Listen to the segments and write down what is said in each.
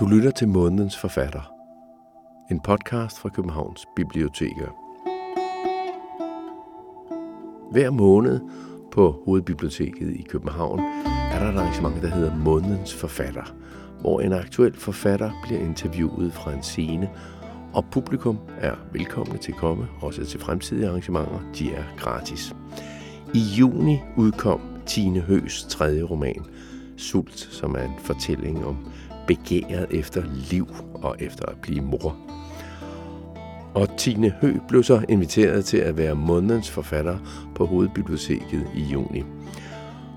Du lytter til Månedens Forfatter. En podcast fra Københavns Biblioteker. Hver måned på Hovedbiblioteket i København er der et arrangement, der hedder Månedens Forfatter, hvor en aktuel forfatter bliver interviewet fra en scene, og publikum er velkomne til at komme, også til fremtidige arrangementer. De er gratis. I juni udkom Tine Høs tredje roman, Sult, som er en fortælling om begæret efter liv og efter at blive mor. Og Tine Hø blev så inviteret til at være månedens forfatter på Hovedbiblioteket i juni.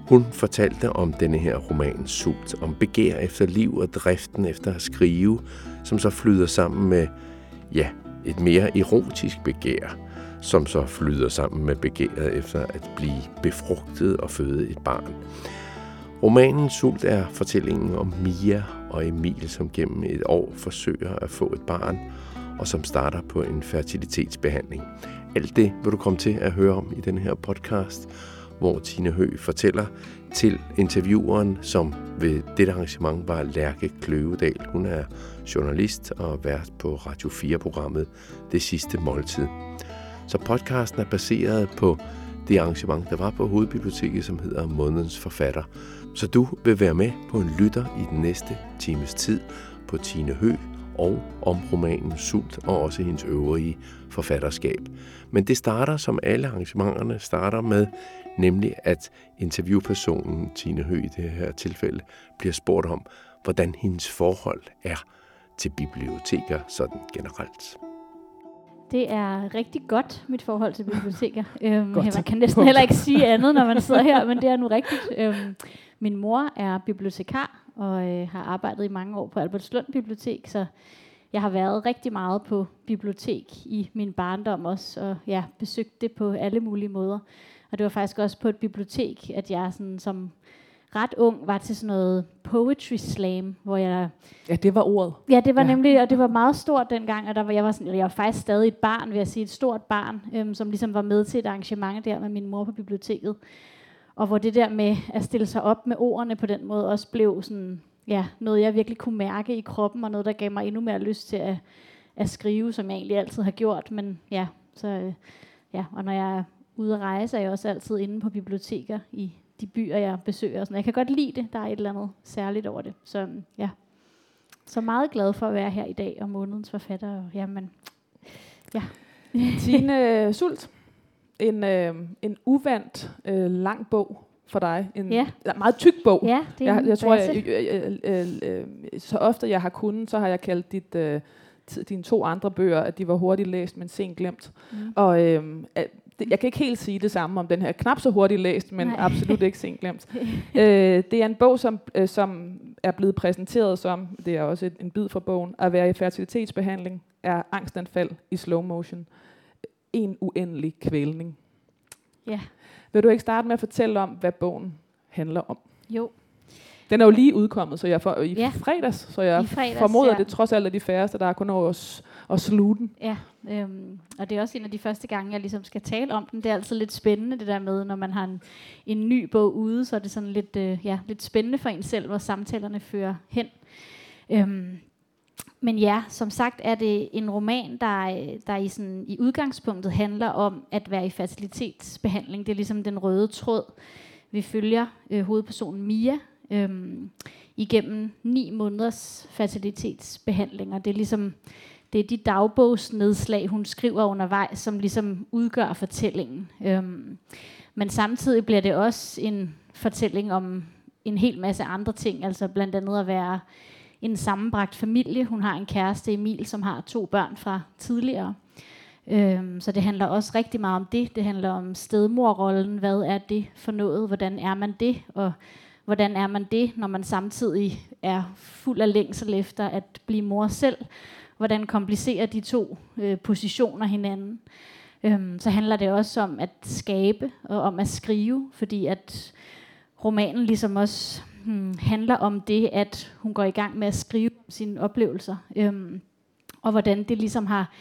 Hun fortalte om denne her roman Sult, om begær efter liv og driften efter at skrive, som så flyder sammen med, ja, et mere erotisk begær, som så flyder sammen med begæret efter at blive befrugtet og føde et barn. Romanen Sult er fortællingen om Mia og Emil, som gennem et år forsøger at få et barn, og som starter på en fertilitetsbehandling. Alt det vil du komme til at høre om i den her podcast, hvor Tine Hø fortæller til intervieweren, som ved dette arrangement var Lærke Kløvedal. Hun er journalist og vært på Radio 4-programmet Det Sidste Måltid. Så podcasten er baseret på det arrangement, der var på Hovedbiblioteket, som hedder Månedens Forfatter. Så du vil være med på en lytter i den næste times tid på Tine Hø og om romanen Sult og også hendes øvrige forfatterskab. Men det starter, som alle arrangementerne starter med, nemlig at interviewpersonen Tine Hø i det her tilfælde bliver spurgt om, hvordan hendes forhold er til biblioteker sådan generelt. Det er rigtig godt, mit forhold til biblioteker. øhm, man kan næsten heller ikke sige andet, når man sidder her, men det er nu rigtigt. Øhm, min mor er bibliotekar og øh, har arbejdet i mange år på Albertslund Bibliotek, så jeg har været rigtig meget på bibliotek i min barndom også, og ja, besøgt det på alle mulige måder. Og det var faktisk også på et bibliotek, at jeg sådan, som ret ung var til sådan noget poetry slam, hvor jeg... Ja, det var ordet. Ja, det var ja. nemlig, og det var meget stort dengang, og der var, jeg, var sådan, jeg var faktisk stadig et barn, vil jeg sige, et stort barn, øhm, som ligesom var med til et arrangement der med min mor på biblioteket. Og hvor det der med at stille sig op med ordene på den måde også blev sådan, ja, noget jeg virkelig kunne mærke i kroppen, og noget der gav mig endnu mere lyst til at, at skrive, som jeg egentlig altid har gjort. Men ja, så, øh, ja, og når jeg er ude at rejse, er jeg også altid inde på biblioteker i de byer, jeg besøger. Og sådan. Jeg kan godt lide det. Der er et eller andet særligt over det. Så mm, ja, så meget glad for at være her i dag og månedens forfatter. Og, jamen, ja. Tine øh, Sult, en, øh, en uvandt øh, lang bog for dig. En ja. meget tyk bog. Ja, det er jeg, jeg tror, jeg, jeg, jeg, jeg, så ofte jeg har kunnet, så har jeg kaldt dit, øh, dine to andre bøger, at de var hurtigt læst, men sent glemt. Mm. Og øh, jeg kan ikke helt sige det samme om den her knap så hurtigt læst, men Nej. absolut ikke sent glemt. øh, det er en bog, som, øh, som er blevet præsenteret som, det er også et, en bid fra bogen, at være i fertilitetsbehandling er angstanfald i slow motion. En uendelig kvælning. Ja. Vil du ikke starte med at fortælle om, hvad bogen handler om? Jo. Den er jo lige udkommet, så jeg for, i ja. fredags, så jeg fredags, formoder, ja. det trods alt er de færreste, der har kunnet at, at sluge den. Ja, øhm, og det er også en af de første gange, jeg ligesom skal tale om den. Det er altid lidt spændende, det der med, når man har en, en ny bog ude, så er det sådan lidt, øh, ja, lidt spændende for en selv, hvor samtalerne fører hen. Øhm, men ja, som sagt er det en roman, der, der i, sådan, i udgangspunktet handler om at være i facilitetsbehandling. Det er ligesom den røde tråd. Vi følger øh, hovedpersonen Mia øh, igennem ni måneders facilitetsbehandlinger. Det er ligesom det er de dagbogsnedslag, hun skriver undervejs, som ligesom udgør fortællingen. Øhm, men samtidig bliver det også en fortælling om en hel masse andre ting, altså blandt andet at være en sammenbragt familie. Hun har en kæreste, Emil, som har to børn fra tidligere. Øhm, så det handler også rigtig meget om det. Det handler om stedmorrollen. Hvad er det for noget? Hvordan er man det? Og hvordan er man det, når man samtidig er fuld af længsel efter at blive mor selv? Hvordan komplicerer de to øh, positioner hinanden? Øhm, så handler det også om at skabe og om at skrive, fordi at romanen ligesom også hmm, handler om det, at hun går i gang med at skrive sine oplevelser, øhm, og hvordan det ligesom har,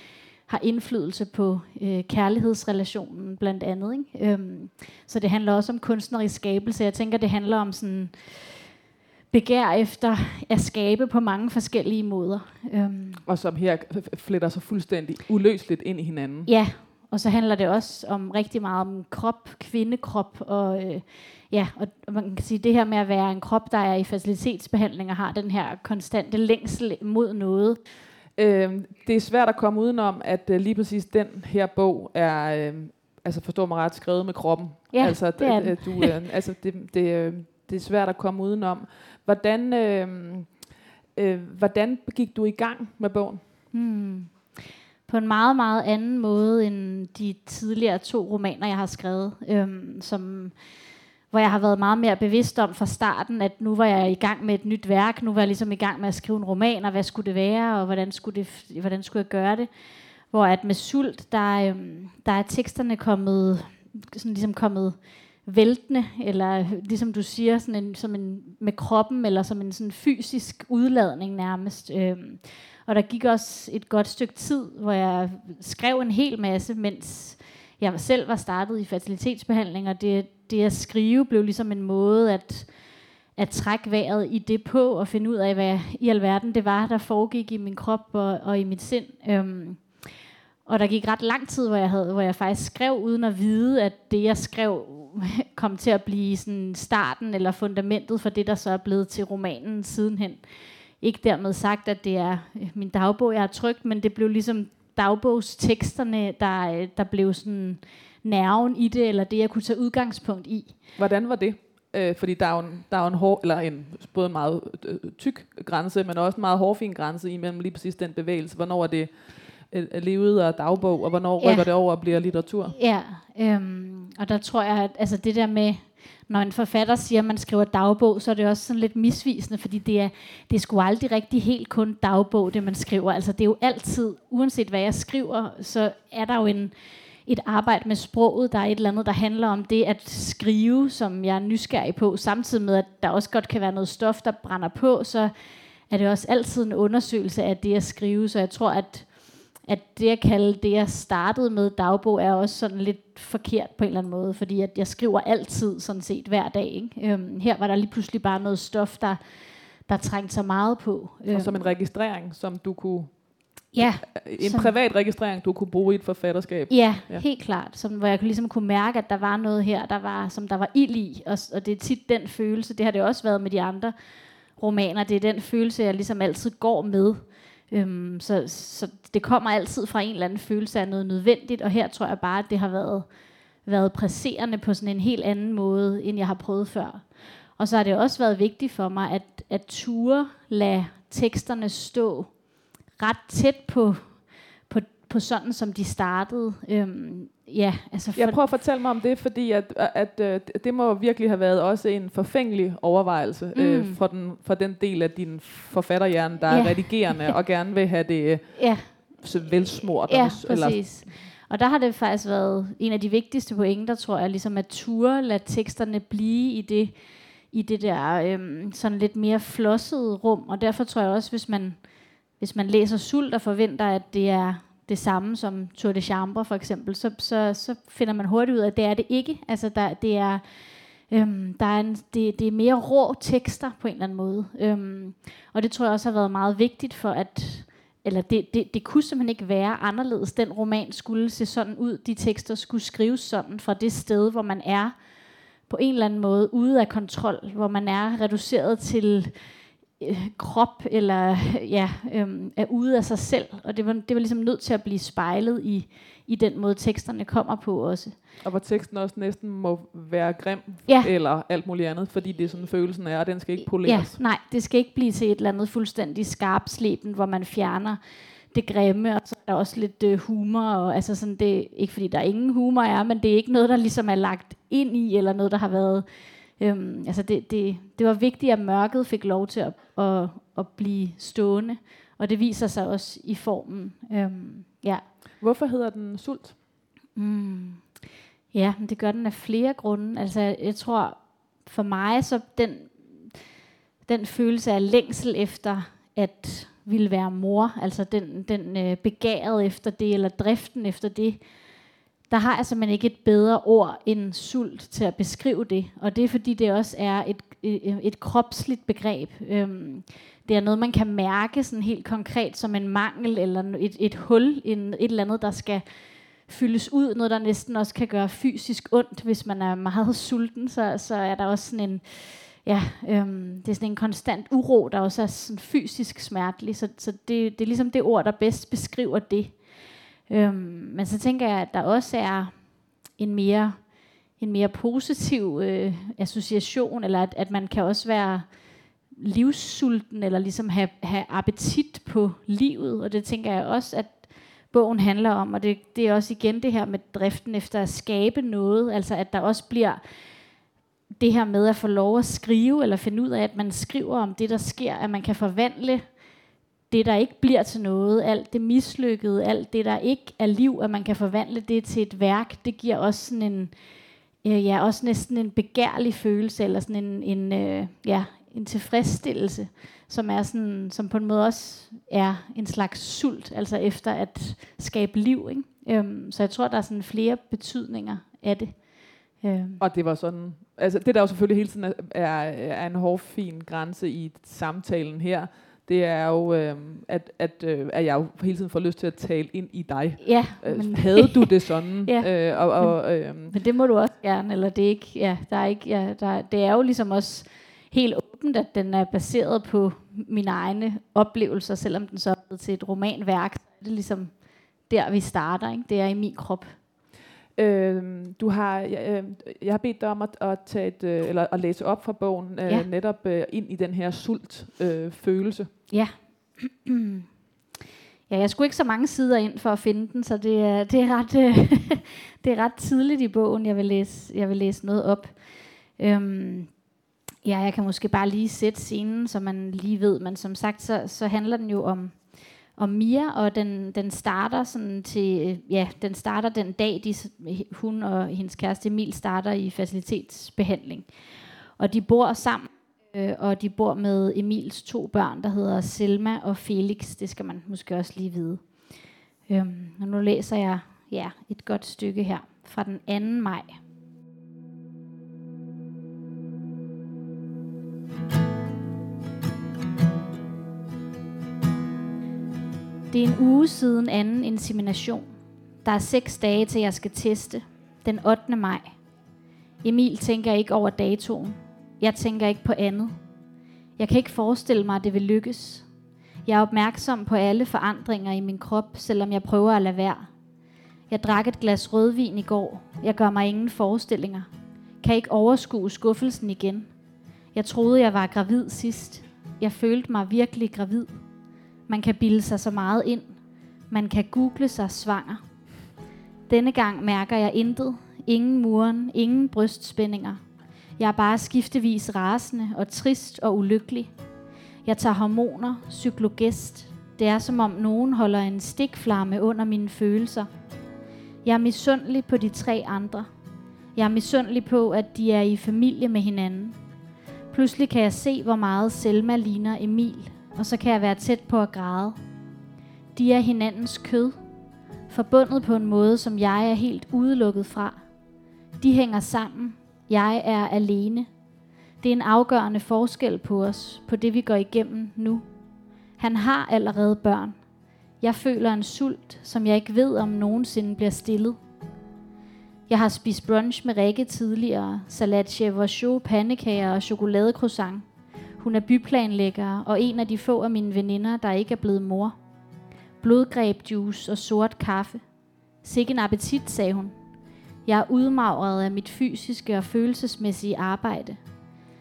har indflydelse på øh, kærlighedsrelationen blandt andet. Ikke? Øhm, så det handler også om kunstnerisk skabelse. Jeg tænker, det handler om sådan begær efter at skabe på mange forskellige måder. Øhm, Og som her fletter sig fuldstændig uløseligt ind i hinanden. ja, og så handler det også om rigtig meget om krop, kvindekrop, og øh, ja, og man kan sige, det her med at være en krop, der er i facilitetsbehandling og har den her konstante længsel mod noget. Øh, det er svært at komme udenom, at øh, lige præcis den her bog er, øh, altså forstår mig ret, skrevet med kroppen. Ja, altså, det er den. du, øh, altså det, det, øh, det er svært at komme udenom. Hvordan, øh, øh, hvordan gik du i gang med bogen? Hmm. På en meget, meget anden måde end de tidligere to romaner, jeg har skrevet, øhm, som, hvor jeg har været meget mere bevidst om fra starten, at nu var jeg i gang med et nyt værk, nu var jeg ligesom i gang med at skrive en roman, og hvad skulle det være, og hvordan skulle, det, hvordan skulle jeg gøre det. Hvor at med sult, der, øhm, der er teksterne kommet, sådan ligesom kommet væltende, eller ligesom du siger, sådan en, som en, med kroppen, eller som en sådan fysisk udladning nærmest. Øhm, og der gik også et godt stykke tid, hvor jeg skrev en hel masse, mens jeg selv var startet i fertilitetsbehandling, og det, det at skrive blev ligesom en måde at, at trække vejret i det på, og finde ud af, hvad i alverden det var, der foregik i min krop og, og i mit sind. Øhm, og der gik ret lang tid, hvor jeg, havde, hvor jeg faktisk skrev uden at vide, at det, jeg skrev, kom til at blive sådan starten eller fundamentet for det, der så er blevet til romanen sidenhen. Ikke dermed sagt, at det er øh, min dagbog, jeg har trykt, men det blev ligesom dagbogsteksterne, der, øh, der blev sådan nerven i det, eller det, jeg kunne tage udgangspunkt i. Hvordan var det? Øh, fordi der er jo en, der er jo en hård, eller en, både en meget øh, tyk grænse, men også en meget hårfin grænse imellem lige præcis den bevægelse. Hvornår er det øh, levet og dagbog, og hvornår Ja. rykker det over og bliver litteratur? Ja, øhm, og der tror jeg, at altså det der med, når en forfatter siger, at man skriver dagbog, så er det også sådan lidt misvisende, fordi det er, det er sgu aldrig rigtig helt kun dagbog, det man skriver. Altså det er jo altid, uanset hvad jeg skriver, så er der jo en, et arbejde med sproget. Der er et eller andet, der handler om det at skrive, som jeg er nysgerrig på, samtidig med, at der også godt kan være noget stof, der brænder på, så er det også altid en undersøgelse af det at skrive. Så jeg tror, at at det at kalde det, jeg startede med dagbog, er også sådan lidt forkert på en eller anden måde, fordi at jeg skriver altid sådan set hver dag. Ikke? Øhm, her var der lige pludselig bare noget stof, der, der trængte så meget på. Øhm, Og som en registrering, som du kunne, ja, en Som- privat registrering, du kunne bruge i et forfatterskab. ja, Ja. helt klart. Som, hvor jeg kunne ligesom kunne mærke, at der var noget her, der var, som der var ild i. Og, og det er tit den følelse, det har det også været med de andre romaner, det er den følelse, jeg ligesom altid går med. Øhm, så, så det kommer altid fra en eller anden følelse af noget nødvendigt, og her tror jeg bare, at det har været, været presserende på sådan en helt anden måde, end jeg har prøvet før. Og så har det også været vigtigt for mig, at, at ture lade teksterne stå ret tæt på, på, sådan, som de startede. Øhm, ja, altså Jeg prøver at fortælle mig om det, fordi at, at, at det må virkelig have været også en forfængelig overvejelse mm. øh, Mm. for, den, for den del af din forfatterhjerne, der er Ja. redigerende og gerne vil have det øh, ja, velsmurt. Ja, eller, præcis. Og der har det faktisk været en af de vigtigste pointer, tror jeg, ligesom at ture lade teksterne blive i det, i det der øhm, sådan lidt mere flossede rum. Og derfor tror jeg også, hvis man, hvis man læser Sult og forventer, at det er det samme som Tour de Chambre for eksempel, så, så, så finder man hurtigt ud af, at det er det ikke. Altså der, det er... Øhm, der er en, det, det er mere rå tekster på en eller anden måde. Øhm, og det tror jeg også har været meget vigtigt for, at eller det, det, det kunne simpelthen ikke være anderledes. Den roman skulle se sådan ud. De tekster skulle skrives sådan fra det sted, hvor man er på en eller anden måde ude af kontrol, hvor man er reduceret til øh, krop eller ja, øhm, er ude af sig selv. Og det var, det var ligesom nødt til at blive spejlet i, i den måde, teksterne kommer på også. og hvor teksten også næsten må være grim, Ja. eller alt muligt andet, fordi det er sådan følelsen er, og den skal ikke Ja, poleres. nej, det skal ikke blive til et eller andet fuldstændig skarpsleben, hvor man fjerner det grimme, og så er der også lidt øh, humor, og altså sådan, det er ikke fordi der ingen humor er, men det er ikke noget, der ligesom er lagt ind i, eller noget, der har været, øhm, altså det, det, det var vigtigt, at mørket fik lov til at, at, at blive stående, og det viser sig også i formen, øhm, ja. Hvorfor hedder den sult? Mm. Ja, det gør den af flere grunde. Altså, jeg tror, for mig, så den, den følelse af længsel efter at ville være mor, altså den, den øh, begæret efter det, eller driften efter det, der har altså jeg simpelthen ikke et bedre ord end sult til at beskrive det. Og det er fordi, det også er et, et, et kropsligt begreb. Øhm, det er noget, man kan mærke sådan helt konkret som en mangel, eller et, et hul, en, et eller andet, der skal fyldes ud. Noget, der næsten også kan gøre fysisk ondt, hvis man er meget sulten. Så, så er der også sådan en, ja, øhm, det er sådan en konstant uro, der også er sådan fysisk smertelig. Så, så det, det er ligesom det ord, der bedst beskriver det. Øhm, men så tænker jeg, at der også er en mere, en mere positiv øh, association, eller at, at man kan også være livssulten, eller ligesom have, have appetit på livet. Og det tænker jeg også, at bogen handler om. Og det, det er også igen det her med driften efter at skabe noget. Altså at der også bliver det her med at få lov at skrive, eller finde ud af, at man skriver om det, der sker, at man kan forvandle det, der ikke bliver til noget, alt det mislykkede, alt det, der ikke er liv, at man kan forvandle det til et værk, det giver også sådan en, øh, ja, også næsten en begærlig følelse, eller sådan en, en, øh, ja, en tilfredsstillelse, som er sådan, som på en måde også er en slags sult, altså efter at skabe liv. Ikke? Øhm, så jeg tror, der er sådan flere betydninger af det. Øhm. Og det var sådan, altså det der jo selvfølgelig hele tiden er, er en hård, fin grænse i samtalen her, det er jo, øh, at, at, øh, at jeg jo hele tiden får lyst til at tale ind i dig. Ja. Øh, men havde du det sådan? ja. øh, og, og, øh, men det må du også gerne, eller det er ikke, ja, der er ikke, ja, der, det er jo ligesom også helt åbent, at den er baseret på mine egne oplevelser, selvom den så er blevet til et romanværk. Det er ligesom der, vi starter. Ikke? Det er i min krop. Øh, du har, jeg, øh, jeg har bedt dig om at, at, tage et, øh, eller at læse op fra bogen, øh, ja. netop øh, ind i den her sult øh, følelse. Ja. ja, jeg skulle ikke så mange sider ind for at finde den, så det er, det er, ret, det er ret tidligt i bogen, jeg vil læse, jeg vil læse noget op. Øhm, ja, jeg kan måske bare lige sætte scenen, så man lige ved, men som sagt, så, så handler den jo om om Mia, og den, den starter sådan til, ja, den starter den dag, de, hun og hendes kæreste Emil starter i facilitetsbehandling. Og de bor sammen, øh, og de bor med Emils to børn, der hedder Selma og Felix. Det skal man måske også lige vide. Øhm, og nu læser jeg ja, et godt stykke her fra den 2. maj Det er en uge siden anden insemination. Der er seks dage til jeg skal teste. Den 8. maj. Emil tænker ikke over datoen. Jeg tænker ikke på andet. Jeg kan ikke forestille mig, at det vil lykkes. Jeg er opmærksom på alle forandringer i min krop, selvom jeg prøver at lade være. Jeg drak et glas rødvin i går. Jeg gør mig ingen forestillinger. Kan ikke overskue skuffelsen igen. Jeg troede, jeg var gravid sidst. Jeg følte mig virkelig gravid. Man kan bilde sig så meget ind. Man kan google sig svanger. Denne gang mærker jeg intet. Ingen muren, ingen brystspændinger. Jeg er bare skiftevis rasende og trist og ulykkelig. Jeg tager hormoner, cyklogest. Det er som om nogen holder en stikflamme under mine følelser. Jeg er misundelig på de tre andre. Jeg er misundelig på, at de er i familie med hinanden. Pludselig kan jeg se, hvor meget Selma ligner Emil, og så kan jeg være tæt på at græde. De er hinandens kød, forbundet på en måde, som jeg er helt udelukket fra. De hænger sammen. Jeg er alene. Det er en afgørende forskel på os, på det vi går igennem nu. Han har allerede børn. Jeg føler en sult, som jeg ikke ved, om nogensinde bliver stillet. Jeg har spist brunch med Rikke tidligere, salat chèvre pandekager og chokoladecroissant. Hun er byplanlægger og en af de få af mine veninder, der ikke er blevet mor. Blodgrebjuice og sort kaffe. Sikke en appetit, sagde hun. Jeg er udmagret af mit fysiske og følelsesmæssige arbejde.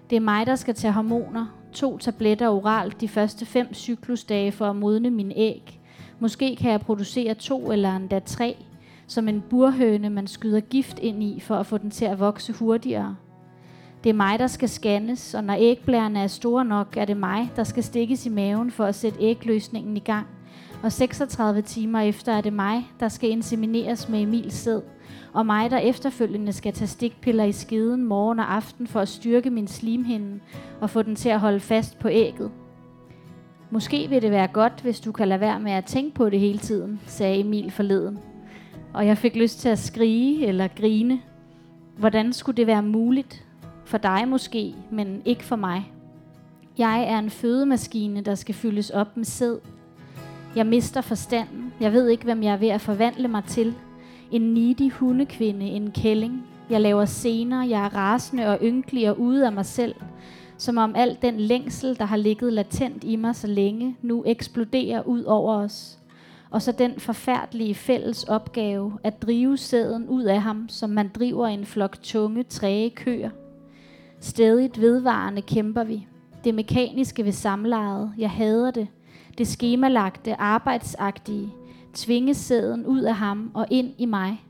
Det er mig, der skal tage hormoner, to tabletter oralt de første fem cyklusdage for at modne min æg. Måske kan jeg producere to eller endda tre, som en burhøne, man skyder gift ind i for at få den til at vokse hurtigere. Det er mig, der skal scannes, og når ægblærerne er store nok, er det mig, der skal stikkes i maven for at sætte ægløsningen i gang. Og 36 timer efter er det mig, der skal insemineres med Emils sæd, og mig, der efterfølgende skal tage stikpiller i skeden morgen og aften for at styrke min slimhinde og få den til at holde fast på ægget. Måske vil det være godt, hvis du kan lade være med at tænke på det hele tiden, sagde Emil forleden. Og jeg fik lyst til at skrige eller grine. Hvordan skulle det være muligt? For dig måske, men ikke for mig. Jeg er en fødemaskine, der skal fyldes op med sæd. Jeg mister forstanden. Jeg ved ikke, hvem jeg er ved at forvandle mig til. En needy hundekvinde, en kælling. Jeg laver scener, jeg er rasende og ynkelig og ude af mig selv. Som om al den længsel, der har ligget latent i mig så længe, nu eksploderer ud over os. Og så den forfærdelige fælles opgave at drive sæden ud af ham, som man driver en flok tunge, træge køer. Stedigt vedvarende kæmper vi. Det mekaniske ved samlejet, jeg hader det. Det skemalagte, arbejdsagtige. Tvinge sæden ud af ham og ind i mig.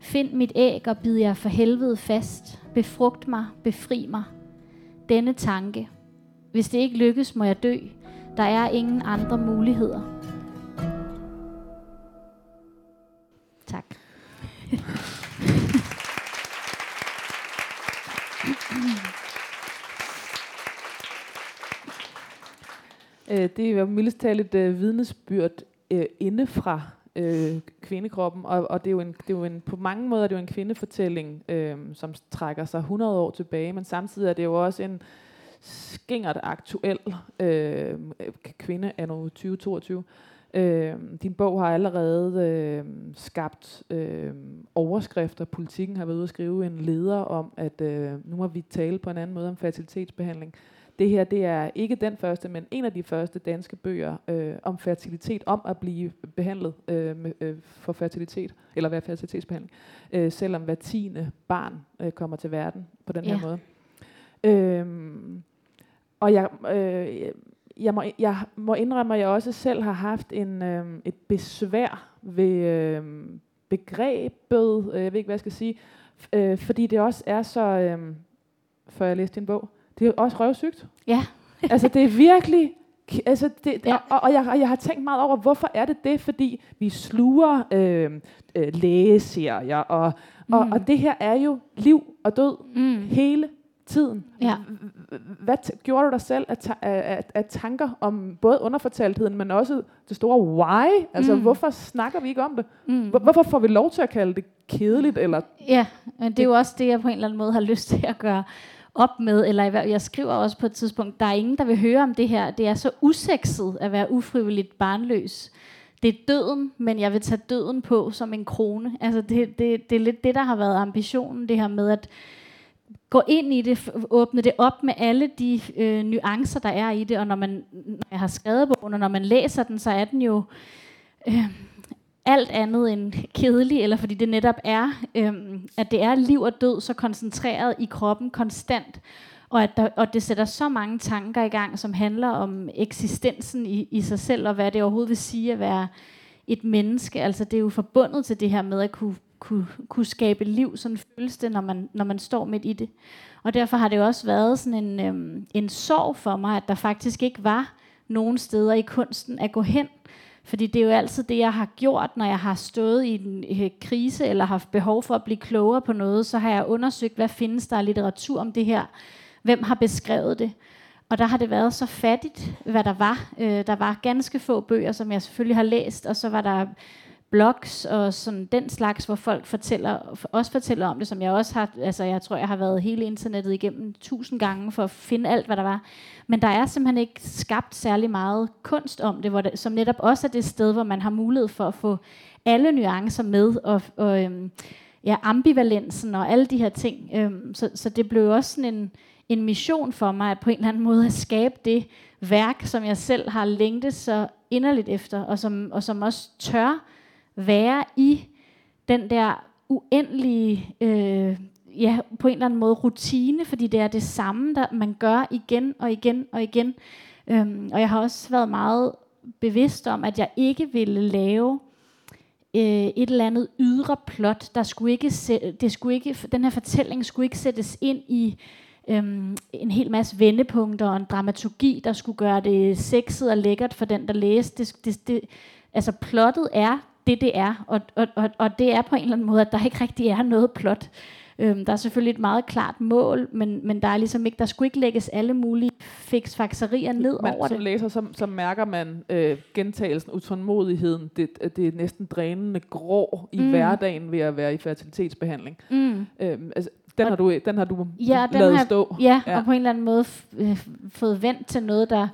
Find mit æg og bid jer for helvede fast. Befrugt mig, befri mig. Denne tanke. Hvis det ikke lykkes, må jeg dø. Der er ingen andre muligheder. Tak. Øh, det er jo mildest talt et øh, vidnesbyrd øh, indefra øh, kvindekroppen, og, og det, er jo en, det er jo en, på mange måder det er jo en kvindefortælling, øh, som trækker sig 100 år tilbage, men samtidig er det jo også en skingert aktuel øh, kvinde af 2022. Øh, din bog har allerede øh, skabt øh, overskrifter. Politikken har været ude at skrive en leder om, at øh, nu må vi tale på en anden måde om fertilitetsbehandling. Det her det er ikke den første, men en af de første danske bøger øh, om fertilitet, om at blive behandlet øh, med, øh, for fertilitet, eller være fertilitetsbehandling, øh, selvom hver tiende barn øh, kommer til verden på den her Ja. måde. Øh, og jeg, øh, jeg, må, jeg må indrømme, at jeg også selv har haft en, øh, et besvær ved øh, begrebet, øh, jeg ved ikke, hvad jeg skal sige, øh, fordi det også er så, øh, før jeg læste din bog, det er også røvsygt. Ja, altså det er virkelig, altså det, Ja. og, og, jeg, og jeg har tænkt meget over, hvorfor er det det, fordi vi sluger øh, øh, lægeserier, og, mm. og, og det her er jo liv og død mm. hele tiden. Ja. Hvad t- gjorde du dig selv af, ta- af, af, tanker om både underfortaltheden, men også det store why? Altså, Mm. mm. hvorfor snakker vi ikke om det? Mm. Hvor- Hvorfor får vi lov til at kalde det kedeligt? Eller Ja, men det er jo også det, jeg på en eller anden måde har lyst til at gøre op med, eller jeg skriver også på et tidspunkt, der er ingen, der vil høre om det her. Det er så usekset at være ufrivilligt barnløs. Det er døden, men jeg vil tage døden på som en krone. Altså det, det, det er lidt det, der har været ambitionen, det her med at gå ind i det, åbne det op med alle de øh, nuancer, der er i det, og når man når jeg har skrevet bogen, og når man læser den, så er den jo øh, alt andet end kedelig, eller fordi det netop er, øhm, at det er liv og død så koncentreret i kroppen konstant, og, at der, og det sætter så mange tanker i gang, som handler om eksistensen i, i sig selv, og hvad det overhovedet vil sige at være et menneske. Altså det er jo forbundet til det her med at kunne, kunne, kunne skabe liv, sådan føles det, når man, når man står midt i det. Og derfor har det jo også været sådan en, øhm, en sorg for mig, at der faktisk ikke var nogen steder i kunsten at gå hen, fordi det er jo altid det, jeg har gjort, når jeg har stået i en øh, krise, eller haft behov for at blive klogere på noget, så har jeg undersøgt, hvad findes der af litteratur om det her? Hvem har beskrevet det? Og der har det været så fattigt, hvad der var. Øh, der var ganske få bøger, som jeg selvfølgelig har læst, og så var der blogs og sådan den slags, hvor folk fortæller, også fortæller om det, som jeg også har, altså jeg tror, jeg har været hele internettet igennem tusind gange for at finde alt, hvad der var. Men der er simpelthen ikke skabt særlig meget kunst om det, hvor det som netop også er det sted, hvor man har mulighed for at få alle nuancer med, og, og øhm, ja, ambivalensen og alle de her ting. Øhm, så, så det blev også sådan en, en mission for mig, at på en eller anden måde at skabe det værk, som jeg selv har længtet så inderligt efter, og som, og som også tør være i den der uendelige, øh, ja, på en eller anden måde rutine, fordi det er det samme, der man gør igen og igen og igen. Øhm, og jeg har også været meget bevidst om, at jeg ikke ville lave øh, et eller andet ydre plot, der skulle ikke, se, det skulle ikke, den her fortælling skulle ikke sættes ind i øhm, en hel masse vendepunkter og en dramaturgi, der skulle gøre det sexet og lækkert for den, der læste. Det, det, det, altså plottet er det, det er, og, og, og, og det er på en eller anden måde, at der ikke rigtig er noget plot. Øhm, der er selvfølgelig et meget klart mål, men, men der er ligesom ikke, der skulle ikke lægges alle mulige fiksfakserier ned man, over som det. læser, så, så mærker man øh, gentagelsen, utålmodigheden, det, det er næsten drænende grå i Mm. hverdagen ved at være i fertilitetsbehandling. Mm. Øhm, altså, den, har du, den har du Ja, den lavet har- stå. Ja, Ja. ja, og på en eller anden måde f- øh, fået vendt til noget, der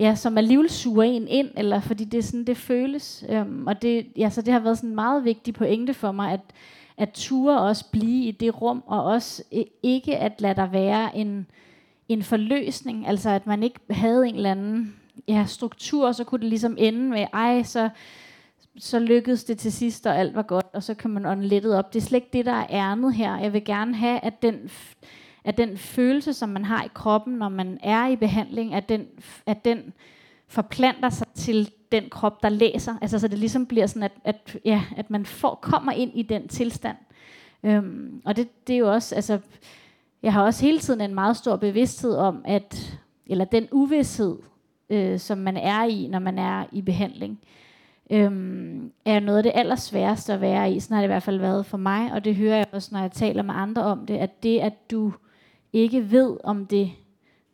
ja, som alligevel suger en ind, eller fordi det er sådan, det føles. Øhm, og det, ja, så det har været sådan en meget vigtig pointe for mig, at, at ture også blive i det rum, og også øh, ikke at lade der være en, en forløsning, altså at man ikke havde en eller anden ja, struktur, og så kunne det ligesom ende med, ej, så, så lykkedes det til sidst, og alt var godt, og så kan man ånde lettet op. Det er slet ikke det, der er ærnet her. Jeg vil gerne have, at den, f- at den følelse, som man har i kroppen, når man er i behandling, at den, at den forplanter sig til den krop, der læser. Altså, så det ligesom bliver sådan, at, at, ja, at man får, kommer ind i den tilstand. Øhm, og det, det er jo også, altså, jeg har også hele tiden en meget stor bevidsthed om, at, eller den uvidshed, øh, som man er i, når man er i behandling, øhm, er noget af det allersværeste at være i. Sådan har det i hvert fald været for mig, og det hører jeg også, når jeg taler med andre om det, at det, at du ikke ved, om det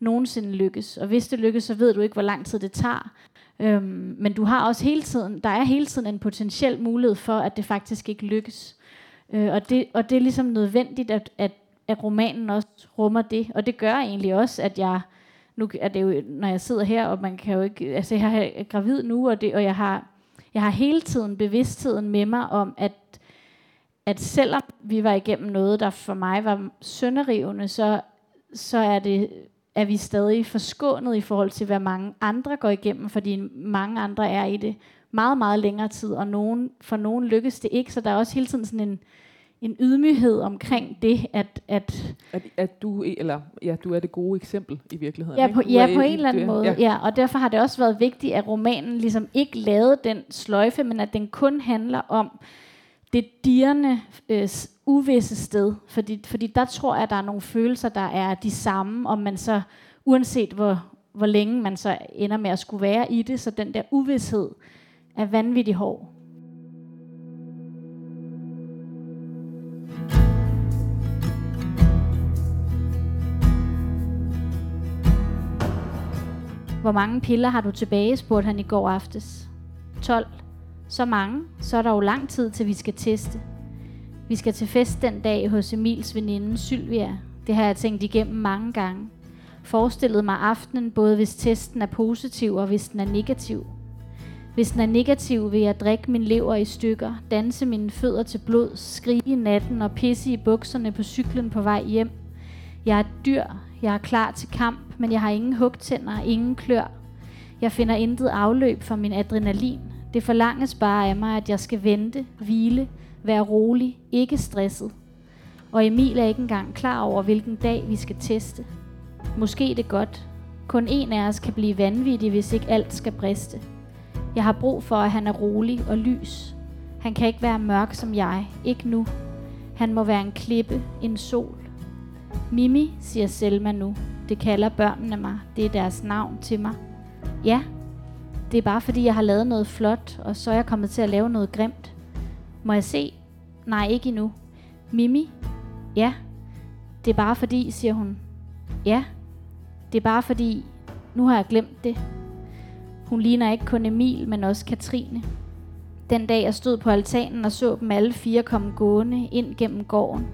nogensinde lykkes, og hvis det lykkes, så ved du ikke, hvor lang tid det tager. Øhm, men du har også hele tiden, der er hele tiden en potentiel mulighed for, at det faktisk ikke lykkes. Øh, og, det, og det er ligesom nødvendigt, at, at, at romanen også rummer det, og det gør egentlig også, at jeg nu er det jo, når jeg sidder her, og man kan jo ikke, altså jeg er gravid nu, og, det, og jeg har, jeg har hele tiden bevidstheden med mig om, at, at selvom vi var igennem noget, der for mig var sønderrivende, så, så er, det, er vi stadig forskånet i forhold til, hvad mange andre går igennem, fordi mange andre er i det meget, meget længere tid, og nogen, for nogen lykkes det ikke, så der er også hele tiden sådan en, en ydmyghed omkring det, at, at At, at du, eller, ja, du er det gode eksempel i virkeligheden. Ja, på, ja, på en eller anden du- måde. Ja. ja, og derfor har det også været vigtigt, at romanen ligesom ikke lavede den sløjfe, men at den kun handler om det dirrende, øh, uvisse sted. Fordi, fordi der tror jeg, at der er nogle følelser, der er de samme, om man så, uanset hvor, hvor længe man så ender med at skulle være i det, så den der uvidshed er vanvittig hård. Hvor mange piller har du tilbage, spurgte han i går aftes. 12. Så mange, så er der jo lang tid til vi skal teste. Vi skal til fest den dag hos Emils veninde Sylvia. Det har jeg tænkt igennem mange gange. Forestillet mig aftenen, både hvis testen er positiv og hvis den er negativ. Hvis den er negativ, vil jeg drikke min lever i stykker, danse mine fødder til blod, skrige i natten og pisse i bukserne på cyklen på vej hjem. Jeg er dyr, jeg er klar til kamp, men jeg har ingen hugtænder, ingen klør. Jeg finder intet afløb for min adrenalin. Det forlanges bare af mig, at jeg skal vente, hvile, være rolig, ikke stresset. Og Emil er ikke engang klar over, hvilken dag vi skal teste. Måske det godt. Kun en af os kan blive vanvittig, hvis ikke alt skal briste. Jeg har brug for, at han er rolig og lys. Han kan ikke være mørk som jeg. Ikke nu. Han må være en klippe, en sol. Mimi, siger Selma nu. Det kalder børnene mig. Det er deres navn til mig. Ja, det er bare fordi, jeg har lavet noget flot, og så er jeg kommet til at lave noget grimt. Må jeg se? Nej, ikke endnu. Mimi? Ja. Det er bare fordi, siger hun. Ja. Det er bare fordi, nu har jeg glemt det. Hun ligner ikke kun Emil, men også Katrine. Den dag jeg stod på altanen og så dem alle fire komme gående ind gennem gården.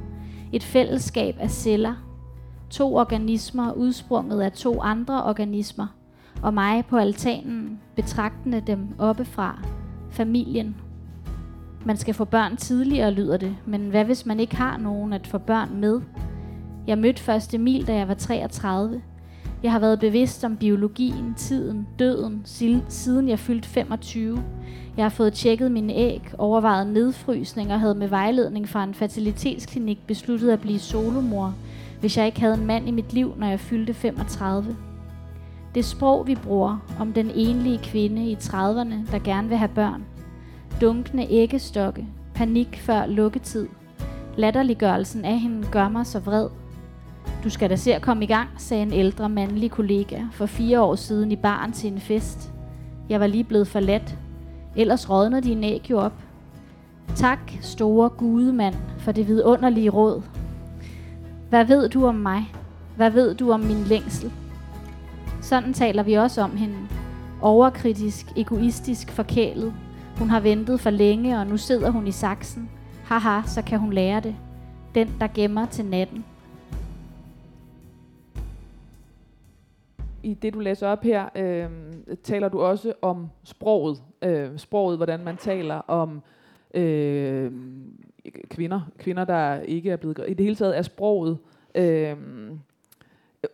Et fællesskab af celler. To organismer udsprunget af to andre organismer. Og mig på altanen, betragtende dem oppefra. Familien. Man skal få børn tidligere, lyder det. Men hvad hvis man ikke har nogen at få børn med? Jeg mødte først Emil, da jeg var 33. Jeg har været bevidst om biologien, tiden, døden, siden jeg fyldte 25. Jeg har fået tjekket mine æg, overvejet nedfrysning og havde med vejledning fra en fertilitetsklinik besluttet at blive solomor, hvis jeg ikke havde en mand i mit liv, når jeg fyldte 35. Det sprog, vi bruger om den enlige kvinde i 30'erne, der gerne vil have børn. Dunkende æggestokke, panik før lukketid. Latterliggørelsen af hende gør mig så vred. Du skal da se at komme i gang, sagde en ældre mandlig kollega for fire år siden i baren til en fest. Jeg var lige blevet forladt. Ellers rådnede dine æg jo op. Tak, store gudemand, for det vidunderlige råd. Hvad ved du om mig? Hvad ved du om min længsel? Sådan taler vi også om hende. Overkritisk, egoistisk, forkælet. Hun har ventet for længe, og nu sidder hun i saksen. Haha, så kan hun lære det. Den, der gemmer til natten. I det, du læser op her, øh, taler du også om sproget. Øh, sproget, hvordan man taler om øh, kvinder. Kvinder, der ikke er blevet... I det hele taget er sproget... Øh,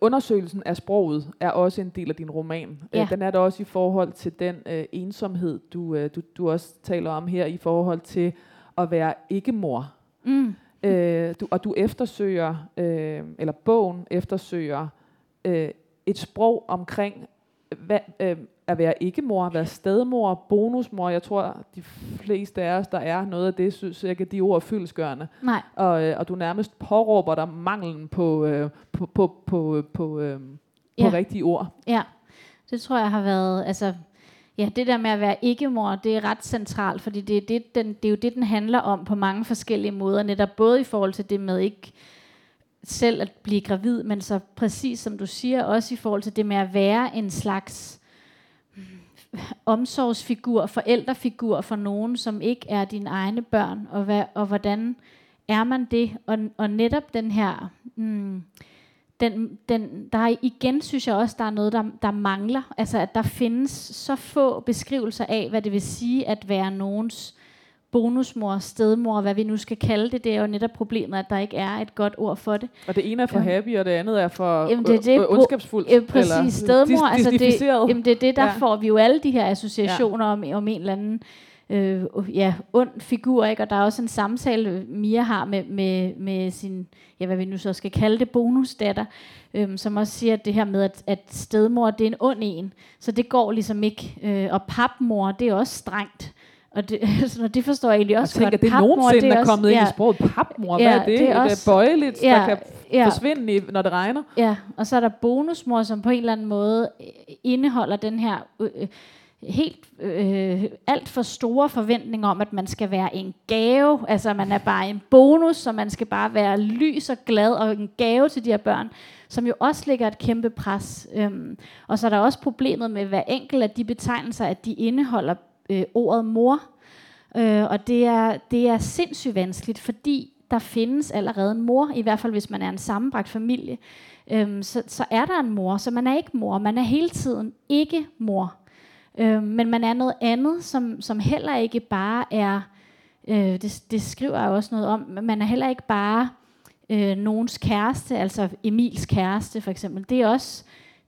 undersøgelsen af sproget er også en del af din roman. Ja. Øh, den er der også i forhold til den øh, ensomhed, du, øh, du, du også taler om her, i forhold til at være ikke-mor. Mm. Øh, du, og du eftersøger, øh, eller bogen eftersøger, øh, et sprog omkring hvad, øh, at være ikke-mor, at være stedmor, bonusmor. Jeg tror, de fleste af os, der er noget af det, synes jeg at de ord er fyldesgørende. Nej. Og, øh, og du nærmest påråber dig manglen på, øh, på, på, på, på, øh, på Ja. rigtige ord. Ja, det tror jeg har været, altså, ja, det der med at være ikke-mor, det er ret centralt, fordi det er, det, den, det er jo det, den handler om på mange forskellige måder, netop både i forhold til det med ikke selv at blive gravid, men så præcis som du siger, også i forhold til det med at være en slags mm, omsorgsfigur, forældrefigur for nogen, som ikke er dine egne børn, og, hvad, og hvordan er man det, og, og netop den her... Mm, den, den, der er igen, synes jeg også, der er noget, der, der mangler. Altså, at der findes så få beskrivelser af, hvad det vil sige at være nogens bonusmor, stedmor, hvad vi nu skal kalde det. Det er jo netop problemet, at der ikke er et godt ord for det. Og det ene er for Ja. happy, og det andet er for Jamen, det er det. øh, ondskabsfuldt. Øh, præcis, eller stedmor, dis- altså det, jamen det er det, der Ja. ja. får vi jo alle de her associationer ja. om, om en eller anden øh, ja, ond figur, ikke? og der er også en samtale, Mia har med, med, med sin, ja, hvad vi nu så skal kalde det, bonusdatter, øhm, som også siger at det her med, at, at stedmor, det er en ond en, så det går ligesom ikke, øh, og papmor, det er også strengt, og det, så det forstår jeg egentlig Og også tænk, godt. at det Papmor, nogensinde er, også- kommet ind ja, i sproget. Papmor, Ja, hvad er det? det er Det er også- bøjeligt, ja, der kan ja. forsvinde, i, når det regner. Ja, og så er der bonusmor, som på en eller anden måde øh, indeholder den her øh, øh, helt øh, alt for store forventninger om, at man skal være en gave. Altså man er bare en bonus, så man skal bare være lys og glad og en gave til de her børn, som jo også lægger et kæmpe pres. Øhm, og så er der også problemet med hver enkelt af de betegnelser, at de indeholder øh, ordet mor. Øh, og det er, det er sindssygt vanskeligt, fordi der findes allerede en mor, i hvert fald hvis man er en sammenbragt familie, øhm, så, så er der en mor, så man er ikke mor, man er hele tiden ikke mor. Øhm, men man er noget andet, som, som heller ikke bare er, øh, det, det skriver jeg også noget om, men man er heller ikke bare øh, nogens kæreste, altså Emils kæreste for eksempel. Det er også,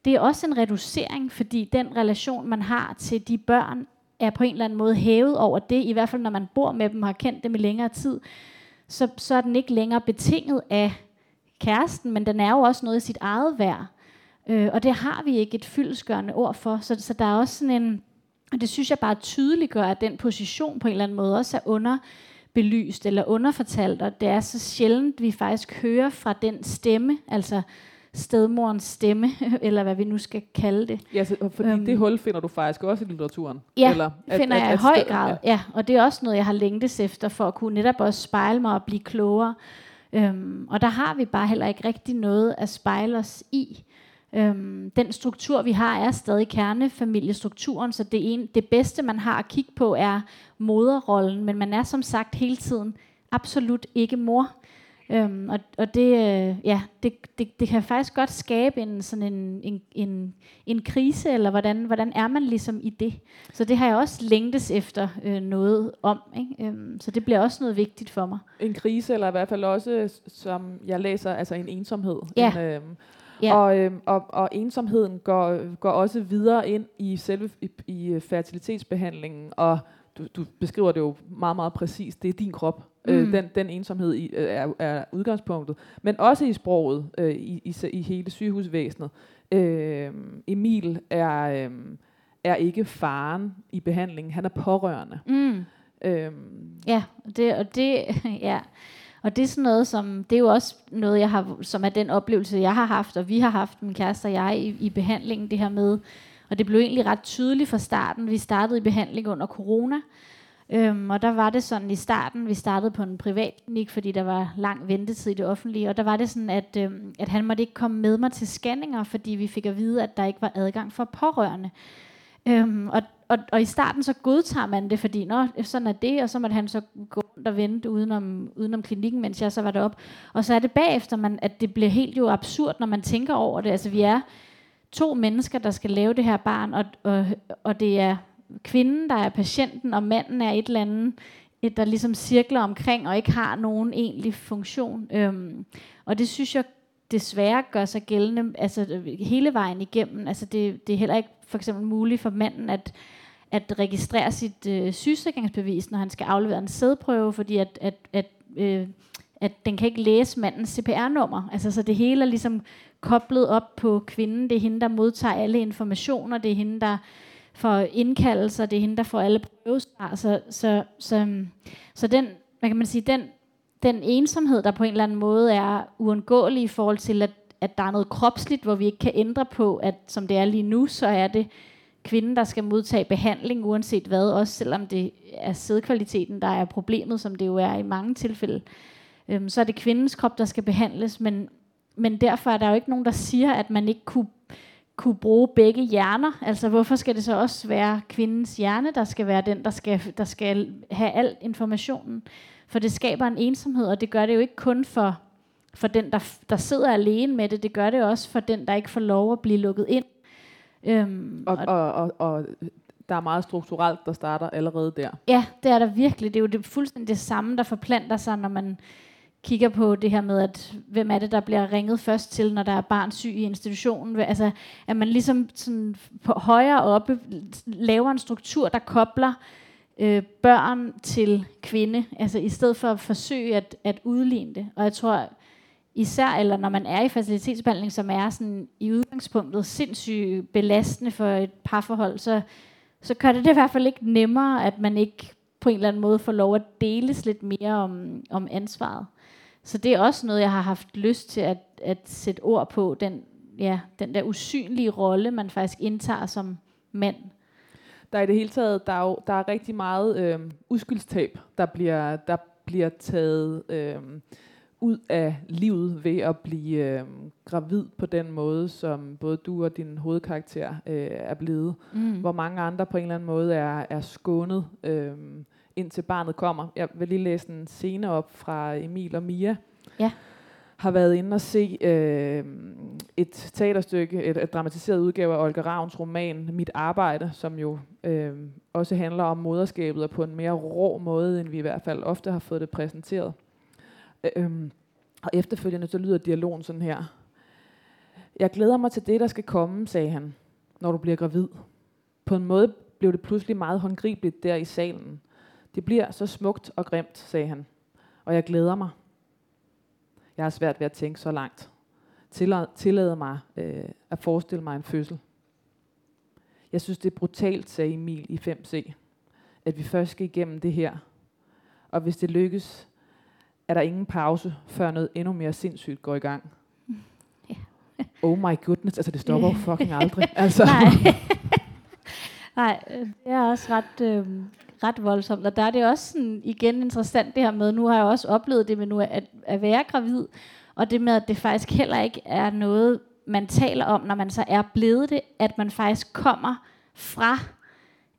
det er også en reducering, fordi den relation, man har til de børn, er på en eller anden måde hævet over det, i hvert fald når man bor med dem og har kendt dem i længere tid, så, så er den ikke længere betinget af kæresten, men den er jo også noget i sit eget værd. Øh, og det har vi ikke et fyldesgørende ord for, så, så der er også sådan en, og det synes jeg bare tydeliggør, at den position på en eller anden måde også er underbelyst eller underfortalt, og det er så sjældent, vi faktisk hører fra den stemme, altså stedmorens stemme, eller hvad vi nu skal kalde det. Ja, så, fordi Øhm. det hul finder du faktisk også i litteraturen. Ja, Eller Det finder jeg i sted- høj grad, ja. Og det er også noget, jeg har længtes efter, for at kunne netop også spejle mig og blive klogere. Øhm, og der har vi bare heller ikke rigtig noget at spejle os i. Øhm, den struktur, vi har, er stadig kernefamiliestrukturen, så det, en, det bedste, man har at kigge på, er moderrollen, men man er som sagt hele tiden absolut ikke mor. Øhm, og og det, øh, ja, det, det, det kan faktisk godt skabe en, sådan en, en, en, en krise, eller hvordan, hvordan er man ligesom i det? Så det har jeg også længtes efter øh, noget om. Ikke? Øhm, så det bliver også noget vigtigt for mig. En krise, eller i hvert fald også, som jeg læser, altså en ensomhed. Ja. En, øhm, Ja. og, øhm, og, og ensomheden går, går også videre ind i selve i, i øh, fertilitetsbehandlingen, og du, du beskriver det jo meget, meget præcist. Det er din krop. Mm. Øh, Mm. den, den ensomhed i, øh, er, er udgangspunktet. Men også i sproget, øh, i, i, i hele sygehusvæsenet. Øh, Emil er, øh, er ikke faren i behandlingen. Han er pårørende. Mm. Øh, Ja, det, og det, ja. Og det er sådan noget, som, det er jo også noget, jeg har, som er den oplevelse, jeg har haft, og vi har haft, min kæreste og jeg, i, i behandlingen, det her med, og det blev egentlig ret tydeligt fra starten. Vi startede i behandling under corona, Øhm, og der var det sådan i starten, vi startede på en privat klinik, fordi der var lang ventetid i det offentlige, og der var det sådan, at, øhm, at han måtte ikke komme med mig til scanninger, fordi vi fik at vide, at der ikke var adgang for pårørende. Øhm, og, og, og i starten så godtager man det, fordi Nå, sådan er det, og så måtte han så gå rundt og vente udenom, udenom klinikken, mens jeg så var deroppe. Og så er det bagefter, man, at det bliver helt jo absurd, når man tænker over det. Altså vi er to mennesker, der skal lave det her barn, og, og, og det er kvinden, der er patienten, og manden er et eller andet, et, der ligesom cirkler omkring, og ikke har nogen egentlig funktion. Øhm, og det synes jeg desværre gør sig gældende altså, hele vejen igennem. Altså, det, det er heller ikke for eksempel muligt for manden at, at registrere sit øh, sygesikringsbevis, når han skal aflevere en sædprøve, fordi at, at, at, øh, at den kan ikke læse mandens CPR-nummer. Altså, så det hele er ligesom koblet op på kvinden. Det er hende, der modtager alle informationer. Det er hende, der får indkaldelser. Det er hende, der får alle prøvesvar. Så, så, så, så den, hvad kan man sige, den, den ensomhed, der på en eller anden måde er uundgåelig i forhold til, at, at der er noget kropsligt, hvor vi ikke kan ændre på, at som det er lige nu, så er det kvinden, der skal modtage behandling, uanset hvad, også selvom det er sædkvaliteten, der er problemet, som det jo er i mange tilfælde. Øhm, så er det kvindens krop, der skal behandles, men, men derfor er der jo ikke nogen, der siger, at man ikke kunne kunne bruge begge hjerner. Altså hvorfor skal det så også være kvindens hjerne, der skal være den, der skal, der skal have al informationen? For det skaber en ensomhed, og det gør det jo ikke kun for, for den, der, der sidder alene med det, det gør det også for den, der ikke får lov at blive lukket ind. Øhm, og, og, og, og der er meget strukturelt, der starter allerede der. Ja, det er der virkelig. Det er jo det, fuldstændig det samme, der forplanter sig, når man kigger på det her med, at hvem er det, der bliver ringet først til, når der er barn syg i institutionen. Altså, at man ligesom sådan på højere oppe laver en struktur, der kobler øh, børn til kvinde, altså i stedet for at forsøge at, at udligne det. Og jeg tror især, eller når man er i facilitetsbehandling, som er sådan i udgangspunktet sindssygt belastende for et parforhold, så, så gør det det i hvert fald ikke nemmere, at man ikke på en eller anden måde får lov at deles lidt mere om, om ansvaret. Så det er også noget, jeg har haft lyst til at, at sætte ord på, den, ja, den der usynlige rolle, man faktisk indtager som mand. Der er i det hele taget, der er, jo, der er rigtig meget øh, uskyldstab, der bliver, der bliver taget øh, ud af livet ved at blive øh, gravid på den måde, som både du og din hovedkarakter øh, er blevet. Mm. Hvor mange andre på en eller anden måde er, er skånet. Øh, indtil barnet kommer. Jeg vil lige læse en scene op fra Emil og Mia. Ja. Har været inde og se øh, et teaterstykke, et, et dramatiseret udgave af Olga Ravns roman Mit Arbejde, som jo øh, også handler om moderskabet og på en mere rå måde, end vi i hvert fald ofte har fået det præsenteret. Øh, og efterfølgende så lyder dialogen sådan her. Jeg glæder mig til det, der skal komme, sagde han, når du bliver gravid. På en måde blev det pludselig meget håndgribeligt der i salen. Det bliver så smukt og grimt, sagde han. Og jeg glæder mig. Jeg har svært ved at tænke så langt. Tillade mig øh, at forestille mig en fødsel. Jeg synes, det er brutalt, sagde Emil i 5C, at vi først skal igennem det her. Og hvis det lykkes, er der ingen pause, før noget endnu mere sindssygt går i gang. Oh my goodness, altså det stopper jo fucking aldrig. Altså. Nej. Nej, øh, det er også ret, øh, ret voldsomt. Og der er det også sådan, igen interessant det her med, nu har jeg også oplevet det med nu at, at være gravid, og det med, at det faktisk heller ikke er noget, man taler om, når man så er blevet det, at man faktisk kommer fra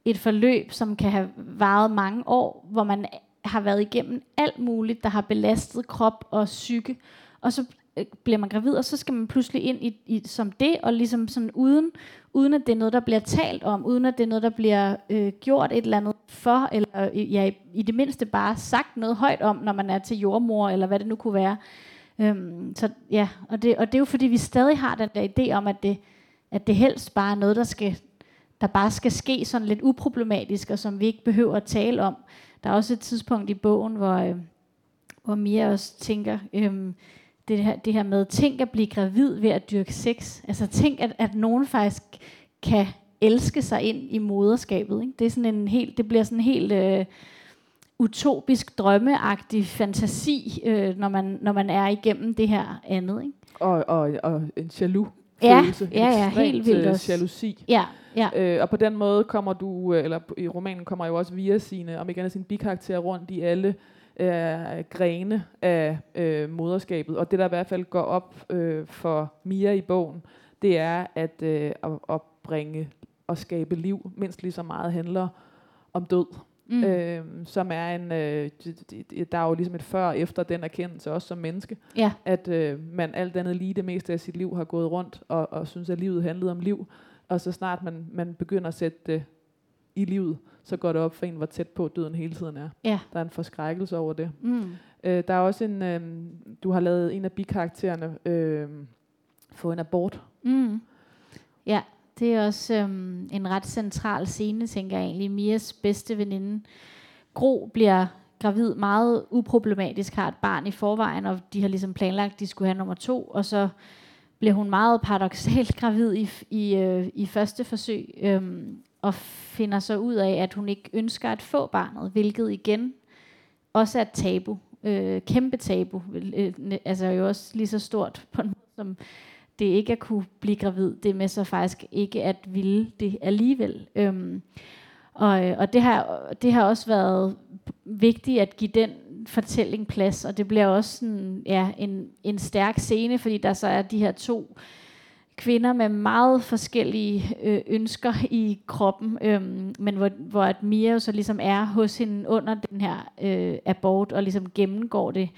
et forløb, som kan have varet mange år, hvor man har været igennem alt muligt, der har belastet krop og psyke, og så Øh, bliver man gravid, og så skal man pludselig ind i, i som det, og ligesom sådan uden, uden at det er noget, der bliver talt om, uden at det er noget, der bliver øh, gjort et eller andet for, eller øh, ja, i, i det mindste bare sagt noget højt om, når man er til jordmor, eller hvad det nu kunne være. Øhm, så ja, og det, og det er jo fordi, vi stadig har den der idé om, at det, at det helst bare er noget, der skal der bare skal ske sådan lidt uproblematisk, og som vi ikke behøver at tale om. Der er også et tidspunkt i bogen, hvor, øh, hvor Mia også tænker, øh, det her, det her med, tænk at blive gravid ved at dyrke sex. Altså tænk, at, at nogen faktisk kan elske sig ind i moderskabet. Ikke? Det, er sådan en helt, det bliver sådan en helt øh, utopisk, drømmeagtig fantasi, øh, når, man, når man er igennem det her andet. Ikke? Og, og, og en jaloux Ja, følelse. ja, ja, helt vildt øh, også. jalousi. Ja, ja. Øh, og på den måde kommer du, øh, eller i romanen kommer jo også via sine, om ikke andet sine bikarakterer rundt i alle øh, grene af øh, moderskabet. Og det, der i hvert fald går op øh, for Mia i bogen, det er at, øh, at, at bringe og skabe liv, mindst lige så meget handler om død. Mm. Øh, som er en, øh, der er jo ligesom et før og efter den erkendelse, også som menneske, ja, at øh, man alt andet lige det meste af sit liv har gået rundt og, og synes, at livet handlede om liv. Og så snart man, man begynder at sætte det i livet, så går det op for en, hvor tæt på døden hele tiden er. ja. Der er en forskrækkelse over det. Mm. Øh, der er også en, øh, du har lavet en af bikaraktererne øh, få en abort. Mm. Ja, det er også øhm, en ret central scene, tænker jeg egentlig. Mias bedste veninde, Gro, bliver gravid meget uproblematisk, har et barn i forvejen, og de har ligesom planlagt, at de skulle have nummer to, og så bliver hun meget paradoxalt gravid i, i, øh, i første forsøg, øhm, og finder så ud af, at hun ikke ønsker at få barnet, hvilket igen også er et tabu. Øh, kæmpe tabu. Øh, altså jo også lige så stort på en måde, som det ikke at kunne blive gravid, det med så faktisk ikke at ville det alligevel. Øhm, og, øh, og det har, det har også været vigtigt at give den fortælling plads, og det bliver også sådan, ja, en, en stærk scene, fordi der så er de her to kvinder med meget forskellige øh, ønsker i kroppen, øhm, men hvor, hvor at Mia jo så ligesom er hos hende under den her øh, abort, og ligesom gennemgår det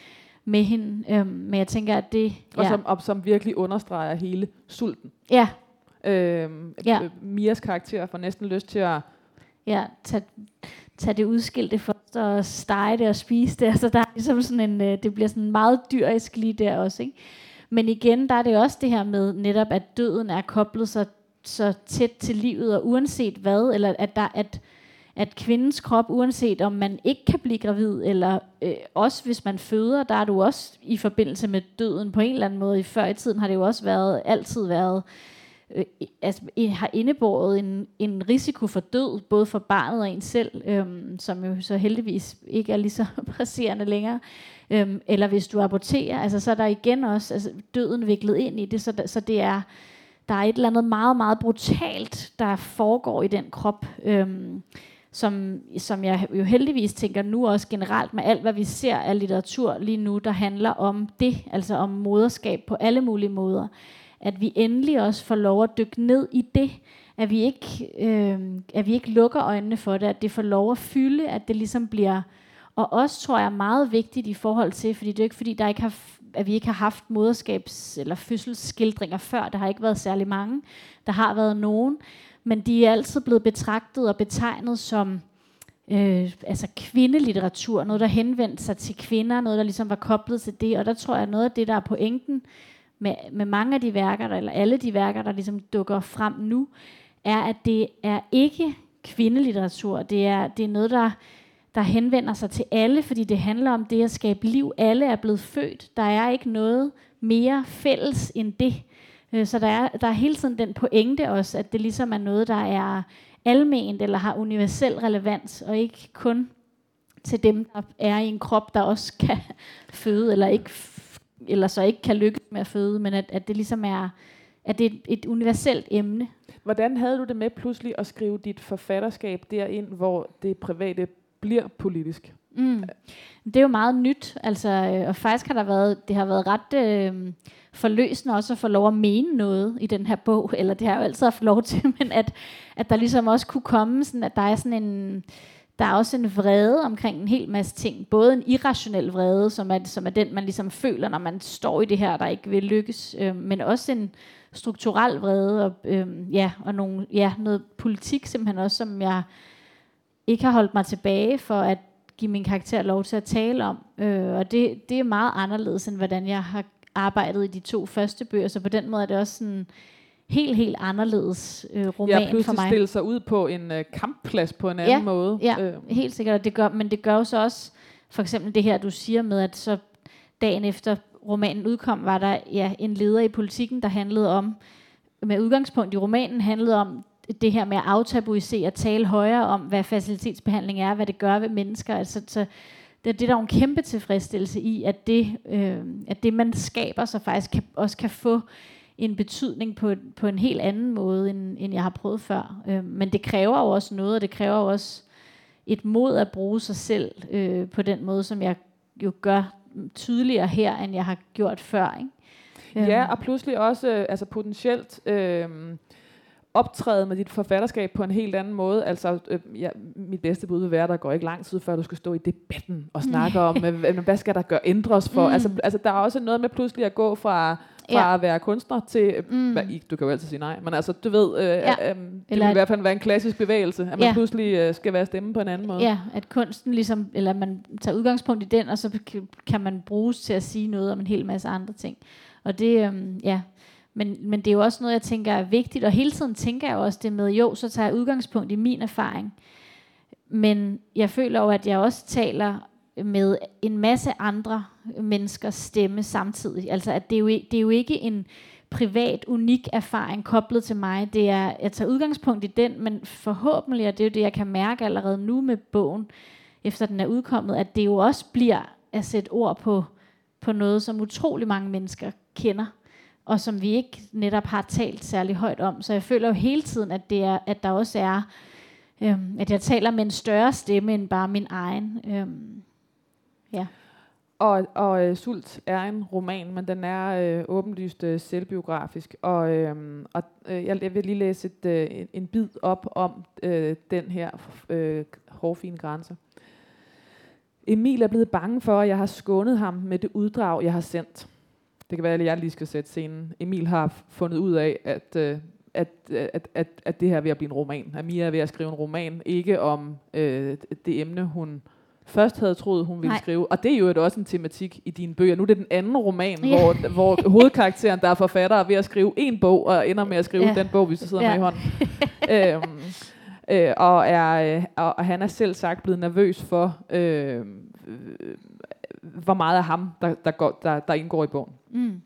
med hende. Øhm, men jeg tænker, at det... Og, som, og som virkelig understreger hele sulten. ja, Øhm, Ja. øh, Mias karakter får næsten lyst til at ja, tag, tag det udskilte først og stege det og spise det. Altså der er ligesom sådan en, øh, det bliver sådan meget dyrisk lige der også, ikke? Men igen, der er det også det her med netop, at døden er koblet så, så tæt til livet, og uanset hvad, eller at der at, at kvindens krop, uanset om man ikke kan blive gravid, eller øh, også hvis man føder, der er du også i forbindelse med døden på en eller anden måde. I før i tiden har det jo også været, altid været, øh, altså, i- har indebåret en, en risiko for død, både for barnet og en selv, øh, som jo så heldigvis ikke er lige så presserende længere. Øhm, eller hvis du aborterer, altså, så er der igen også altså, døden viklet ind i det, så, så det er, der er et eller andet meget, meget brutalt, der foregår i den krop, øhm, som, som jeg jo heldigvis tænker nu også generelt med alt, hvad vi ser af litteratur lige nu, der handler om det, altså om moderskab på alle mulige måder at vi endelig også får lov at dykke ned i det, at vi ikke, øh, at vi ikke lukker øjnene for det, at det får lov at fylde, at det ligesom bliver, og også tror jeg er meget vigtigt i forhold til, fordi det er ikke fordi, der ikke har, at vi ikke har haft moderskabs- eller fødselsskildringer før, der har ikke været særlig mange, der har været nogen, men de er altid blevet betragtet og betegnet som øh, altså kvindelitteratur, noget der henvendte sig til kvinder, noget der ligesom var koblet til det, og der tror jeg noget af det, der er pointen, med, med mange af de værker, der, eller alle de værker, der ligesom dukker frem nu, er, at det er ikke kvindelitteratur. Det er, det er noget, der, der henvender sig til alle, fordi det handler om det at skabe liv. Alle er blevet født. Der er ikke noget mere fælles end det. Øh, så der er, der er hele tiden den pointe også, at det ligesom er noget, der er alment eller har universel relevans, og ikke kun til dem, der er i en krop, der også kan føde, eller ikke eller så ikke kan lykkes med at føde, men at, at det ligesom er, at det er et, et universelt emne. Hvordan havde du det med pludselig at skrive dit forfatterskab derind, hvor det private bliver politisk? Mm. Det er jo meget nyt, altså, øh, og faktisk har der været, det har været ret øh, forløsende også at få lov at mene noget i den her bog, eller det har jeg jo altid haft lov til, men at, at der ligesom også kunne komme sådan, at der er sådan en, der er også en vrede omkring en hel masse ting. Både en irrationel vrede, som er, som er den, man ligesom føler, når man står i det her, der ikke vil lykkes, øh, men også en strukturel vrede, og, øh, ja, og nogle, ja, noget politik simpelthen også, som jeg ikke har holdt mig tilbage for at give min karakter lov til at tale om. Øh, og det, det er meget anderledes, end hvordan jeg har arbejdet i de to første bøger, så på den måde er det også sådan helt, helt anderledes øh, roman Jeg for pludselig mig. stille sig ud på en øh, kampplads på en anden Ja, måde. Ja, Øh, helt sikkert. Det gør, men det gør jo så også, for eksempel det her, du siger med, at så dagen efter romanen udkom, var der ja, en leder i politikken, der handlede om, med udgangspunkt i romanen, handlede om det her med at aftabuisere, tale højere om, hvad facilitetsbehandling er, hvad det gør ved mennesker. Altså, så det, det er der en kæmpe tilfredsstillelse i, at det, øh, at det man skaber, så faktisk kan, også kan få en betydning på, på en helt anden måde, end, end jeg har prøvet før. Øh, men det kræver jo også noget, og det kræver jo også et mod at bruge sig selv øh, på den måde, som jeg jo gør tydeligere her, end jeg har gjort før. Ikke? Ja, og pludselig også øh, altså potentielt øh, optræde med dit forfatterskab på en helt anden måde. Altså, øh, ja, mit bedste bud vil være, at der går ikke lang tid, før du skal stå i debatten og snakke om, øh, hvad skal der gøre ændres for. Mm. Altså, altså, der er også noget med pludselig at gå fra fra ja. at være kunstner til, mm. hvad, du kan jo altid sige nej, men altså, du ved, øh, ja. øh, det eller vil i hvert fald være en klassisk bevægelse, at man ja. pludselig øh, skal være stemme på en anden måde. Ja, at kunsten ligesom, eller man tager udgangspunkt i den, og så kan man bruges til at sige noget om en hel masse andre ting. Og det, øh, ja, men, men det er jo også noget, jeg tænker er vigtigt, og hele tiden tænker jeg også det med, jo, så tager jeg udgangspunkt i min erfaring, men jeg føler jo, at jeg også taler med en masse andre menneskers stemme samtidig. Altså at det er jo, det er jo ikke en privat, unik erfaring koblet til mig. Det er, jeg tager udgangspunkt i den, men forhåbentlig, og det er jo det, jeg kan mærke allerede nu med bogen, efter den er udkommet, at det jo også bliver at sætte ord på, på noget, som utrolig mange mennesker kender, og som vi ikke netop har talt særlig højt om. Så jeg føler jo hele tiden, at, det er, at der også er, øhm, at jeg taler med en større stemme end bare min egen. Øhm, Ja. Og, og øh, Sult er en roman, men den er øh, åbenlyst øh, selvbiografisk. Og, øh, og øh, jeg vil lige læse et, øh, en, en bid op om øh, den her øh, hårfine grænse. Emil er blevet bange for, at jeg har skånet ham med det uddrag, jeg har sendt. Det kan være, at jeg lige skal sætte scenen. Emil har fundet ud af, at, uh, at, at, at, at det her er ved at blive en roman. At Mia er ved at skrive en roman, ikke om uh, det emne, hun først havde troet, hun ville Nej. skrive. Og det er jo også en tematik i dine bøger. Nu er det den anden roman, ja. hvor, hvor hovedkarakteren, der er forfatter, er ved at skrive en bog, og ender med at skrive ja. den bog, vi så sidder ja. med i hånden. øhm, øh, og, er, øh, og, og han er selv sagt blevet nervøs for, øh, øh, hvor meget af ham, der, der, går, der, der indgår i bogen. Mm.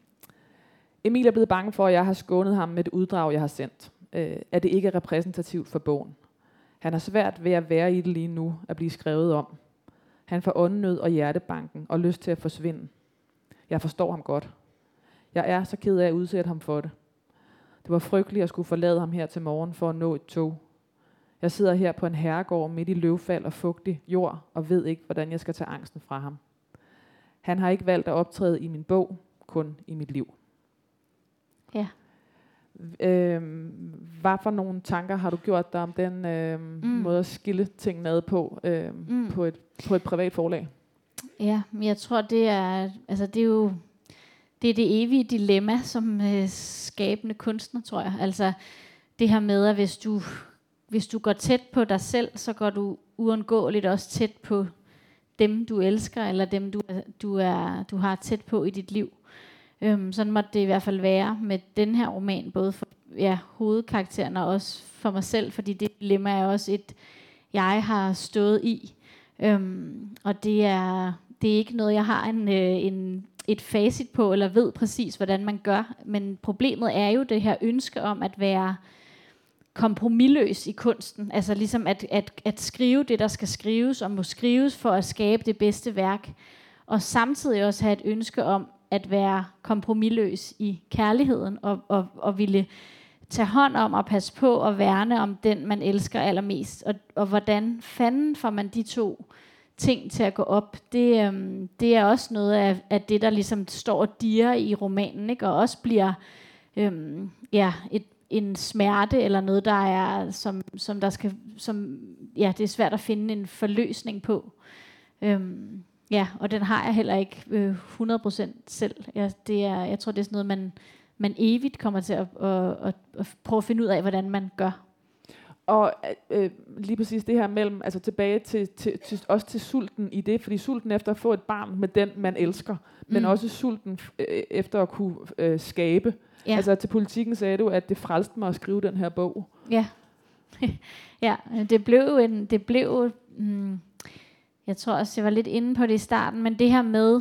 Emil er blevet bange for, at jeg har skånet ham med et uddrag, jeg har sendt. Øh, at det ikke er repræsentativt for bogen. Han har svært ved at være i det lige nu, at blive skrevet om. Han får åndenød og hjertebanken og lyst til at forsvinde. Jeg forstår ham godt. Jeg er så ked af at udsætte ham for det. Det var frygteligt at skulle forlade ham her til morgen for at nå et tog. Jeg sidder her på en herregård midt i løvfald og fugtig jord og ved ikke, hvordan jeg skal tage angsten fra ham. Han har ikke valgt at optræde i min bog, kun i mit liv. Ja. Øh, hvad for nogle tanker har du gjort dig om den øh, mm. måde at skille tingene ad på, øh, mm. på, et, på et privat forlag? Ja, men jeg tror, det er, altså det er jo det, er det evige dilemma som øh, skabende kunstner, tror jeg. Altså det her med, at hvis du, hvis du går tæt på dig selv, så går du uundgåeligt også tæt på dem, du elsker, eller dem, du, du, er, du har tæt på i dit liv. Øhm, sådan måtte det i hvert fald være med den her roman, både for ja, hovedkarakteren og også for mig selv, fordi det dilemma er også et, jeg har stået i. Øhm, og det er, det er ikke noget, jeg har en, øh, en, et facit på, eller ved præcis, hvordan man gør. Men problemet er jo det her ønske om at være kompromilløs i kunsten. Altså ligesom at, at, at skrive det, der skal skrives, og må skrives for at skabe det bedste værk. Og samtidig også have et ønske om at være kompromilløs i kærligheden og, og, og ville tage hånd om og passe på og værne om den, man elsker allermest. Og, og hvordan fanden får man de to ting til at gå op? Det, øhm, det er også noget af, af det, der ligesom står og diger i romanen, ikke? og også bliver øhm, ja, et, en smerte eller noget, der er, som, som der skal, som, ja, det er svært at finde en forløsning på. Øhm, Ja, og den har jeg heller ikke øh, 100% selv. Jeg, det er, jeg tror, det er sådan noget, man, man evigt kommer til at, at, at, at prøve at finde ud af, hvordan man gør. Og øh, lige præcis det her mellem, altså tilbage til, til, til, også til sulten i det, fordi sulten efter at få et barn med den, man elsker, mm. men også sulten øh, efter at kunne øh, skabe. Ja. Altså til politikken sagde du, at det frelste mig at skrive den her bog. Ja, ja det blev en, det blev, mm, jeg tror også, jeg var lidt inde på det i starten, men det her med,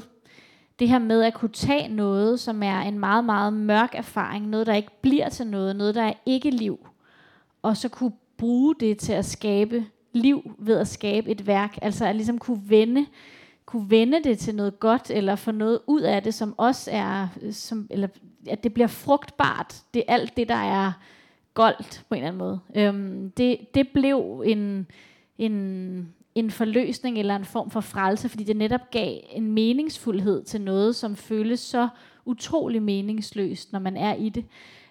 det her med at kunne tage noget, som er en meget, meget mørk erfaring, noget, der ikke bliver til noget, noget, der er ikke liv, og så kunne bruge det til at skabe liv ved at skabe et værk, altså at ligesom kunne vende, kunne vende det til noget godt, eller få noget ud af det, som også er, som, eller at det bliver frugtbart, det er alt det, der er goldt på en eller anden måde. Øhm, det, det blev en, en, en forløsning eller en form for frelse, fordi det netop gav en meningsfuldhed til noget, som føles så utrolig meningsløst, når man er i det.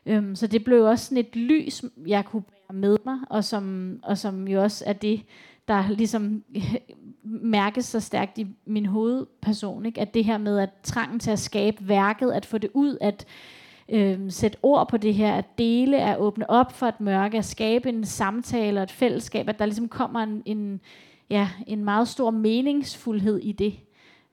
Øhm, så det blev også sådan et lys, jeg kunne bære med mig, og som, og som jo også er det, der ligesom mærkes så stærkt i min hovedperson, ikke? at det her med at trangen til at skabe værket, at få det ud, at øh, sætte ord på det her, at dele, at åbne op for et mørke, at skabe en samtale og et fællesskab, at der ligesom kommer en, en, ja, en meget stor meningsfuldhed i det,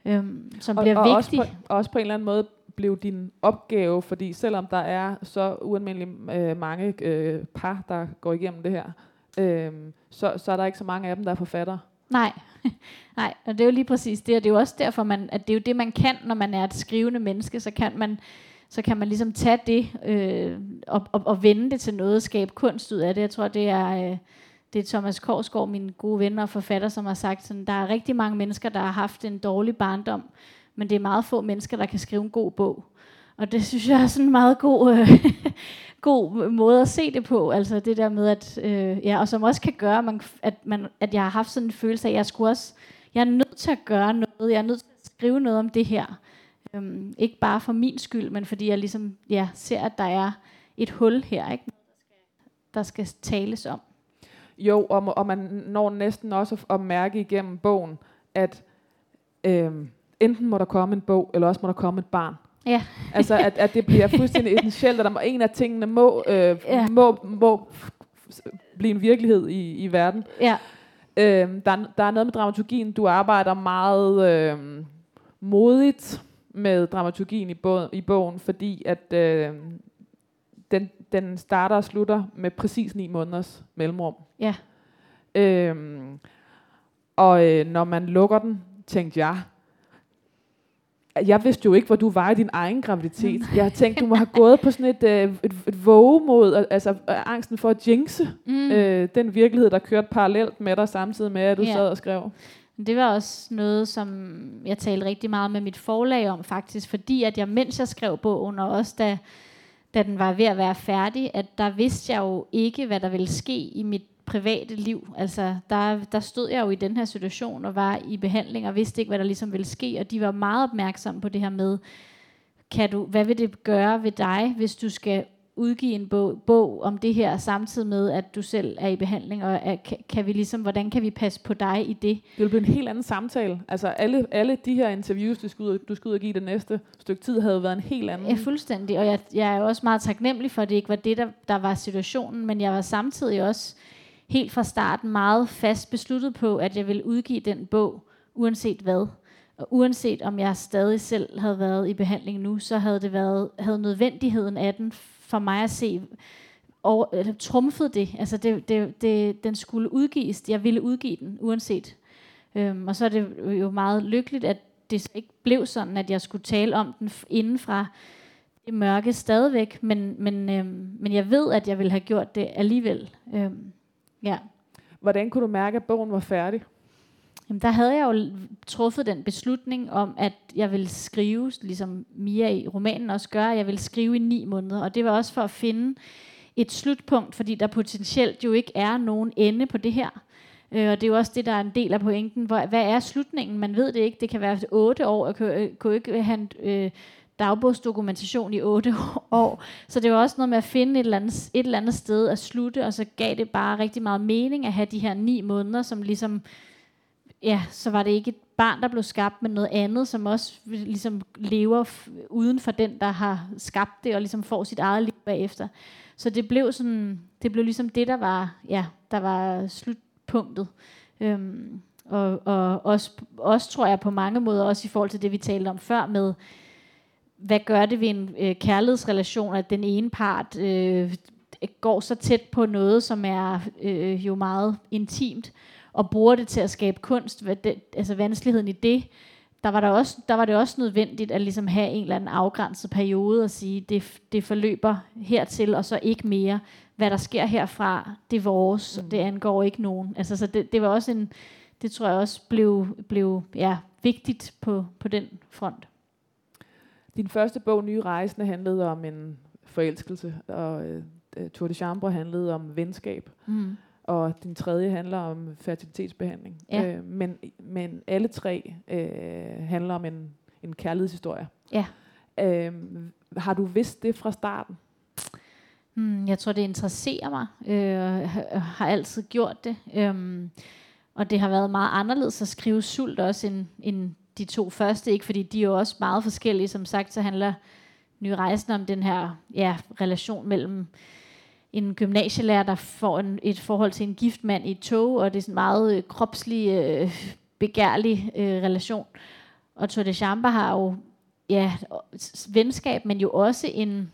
øh, som og, bliver og vigtig. Også på, også på en eller anden måde blev din opgave, fordi selvom der er så ualmindeligt øh, mange øh, par, der går igennem det her, øh, så, så er der ikke så mange af dem, der er forfattere. Nej, nej, og det er jo lige præcis det, og det er jo også derfor, man, at det er jo det, man kan, når man er et skrivende menneske, så kan man, så kan man ligesom tage det øh, og, og, og vende det til noget, skabe kunst ud af det. Jeg tror, det er, øh, det er Thomas Korsgaard, min gode ven og forfatter, som har sagt, sådan, der er rigtig mange mennesker, der har haft en dårlig barndom, men det er meget få mennesker, der kan skrive en god bog. Og det synes jeg er sådan en meget god, øh, god måde at se det på. Altså det der med, at, øh, ja, og som også kan gøre, at, man, at, man, at jeg har haft sådan en følelse af, at jeg skulle også, jeg er nødt til at gøre noget, jeg er nødt til at skrive noget om det her. Øhm, ikke bare for min skyld, men fordi jeg ligesom ja, ser, at der er et hul her, ikke? der skal tales om. Jo, og, og man når næsten også at mærke igennem bogen, at øh, enten må der komme en bog, eller også må der komme et barn. Ja. altså, at, at det bliver fuldstændig essentielt, at der må, en af tingene må, øh, ja. må, må blive en virkelighed i, i verden. Ja. Øh, der, der er noget med dramaturgien. Du arbejder meget øh, modigt med dramaturgien i, bogen, i bogen, fordi at øh, den, den starter og slutter med præcis ni måneders mellemrum. Ja. Øh, og øh, når man lukker den, tænkte jeg, jeg vidste jo ikke, hvor du var i din egen graviditet. Jeg tænkte, du må have gået på sådan et, øh, et, et vågemod, altså øh, angsten for at jinxe mm. øh, den virkelighed, der kørte parallelt med dig, samtidig med, at du yeah. sad og skrev. Det var også noget, som jeg talte rigtig meget med mit forlag om faktisk, fordi at jeg, mens jeg skrev bogen, og også da, da den var ved at være færdig, at der vidste jeg jo ikke, hvad der ville ske i mit private liv. Altså, der, der stod jeg jo i den her situation og var i behandling og vidste ikke, hvad der ligesom ville ske. Og de var meget opmærksomme på det her med, kan du, hvad vil det gøre ved dig, hvis du skal udgive en bog, bog om det her, samtidig med, at du selv er i behandling, og er, kan, kan vi ligesom, hvordan kan vi passe på dig i det? Det vil blive en helt anden samtale. Altså alle, alle de her interviews, du skal, ud, du skal ud og give det næste stykke tid, havde været en helt anden. Ja, fuldstændig. Og jeg, jeg er også meget taknemmelig for, at det ikke var det, der, der var situationen, men jeg var samtidig også helt fra starten meget fast besluttet på, at jeg ville udgive den bog, uanset hvad. Og uanset om jeg stadig selv havde været i behandling nu, så havde det været havde nødvendigheden af den for mig at se og eller, trumfet det. Altså det, det, det, den skulle udgives. Jeg ville udgive den, uanset. Øhm, og så er det jo meget lykkeligt, at det ikke blev sådan, at jeg skulle tale om den inden fra det mørke stadigvæk. Men, men, øhm, men jeg ved, at jeg ville have gjort det alligevel. Øhm, Ja. Hvordan kunne du mærke, at bogen var færdig? Jamen, der havde jeg jo truffet den beslutning om, at jeg ville skrive, ligesom Mia i romanen også gør, at jeg ville skrive i ni måneder. Og det var også for at finde et slutpunkt, fordi der potentielt jo ikke er nogen ende på det her. Øh, og det er jo også det, der er en del af pointen. Hvor, hvad er slutningen? Man ved det ikke. Det kan være otte år. Jeg kunne, øh, kunne ikke have en, øh, dagbogsdokumentation i otte år. Så det var også noget med at finde et eller, andet, et eller andet sted at slutte, og så gav det bare rigtig meget mening at have de her ni måneder, som ligesom, ja, så var det ikke et barn, der blev skabt, men noget andet, som også ligesom lever uden for den, der har skabt det, og ligesom får sit eget liv bagefter. Så det blev sådan, det blev ligesom det, der var, ja, der var slutpunktet. Øhm, og, og også, også tror jeg på mange måder, også i forhold til det, vi talte om før med, hvad gør det ved en øh, kærlighedsrelation, at den ene part øh, går så tæt på noget, som er øh, jo meget intimt, og bruger det til at skabe kunst, hvad det, altså vanskeligheden i det, der var, der, også, der var det også nødvendigt at ligesom have en eller anden afgrænset periode og sige, det, det forløber hertil, og så ikke mere. Hvad der sker herfra, det er vores, mm. det angår ikke nogen. Altså, så det, det var også en, det tror jeg også blev, blev ja, vigtigt på, på den front. din første bog, Nye Rejsende, handlede om en forelskelse, og øh, Tour de Chambre handlede om venskab. Mm. Og din tredje handler om fertilitetsbehandling. Ja. Øh, men, men alle tre øh, handler om en, en kærlighedshistorie. Ja. Øh, har du vidst det fra starten? Hmm, jeg tror, det interesserer mig. Øh, har, altid gjort det. Øhm, og det har været meget anderledes at skrive sult også end, end de to første. Ikke fordi de er jo også meget forskellige. Som sagt, så handler Ny Rejsen om den her ja, relation mellem en gymnasielærer, der får en, et forhold til en gift mand i et tog, og det er sådan en meget øh, kropslig, øh, begærlig øh, relation. Og Tour de Chambre har jo ja, venskab, men jo også en,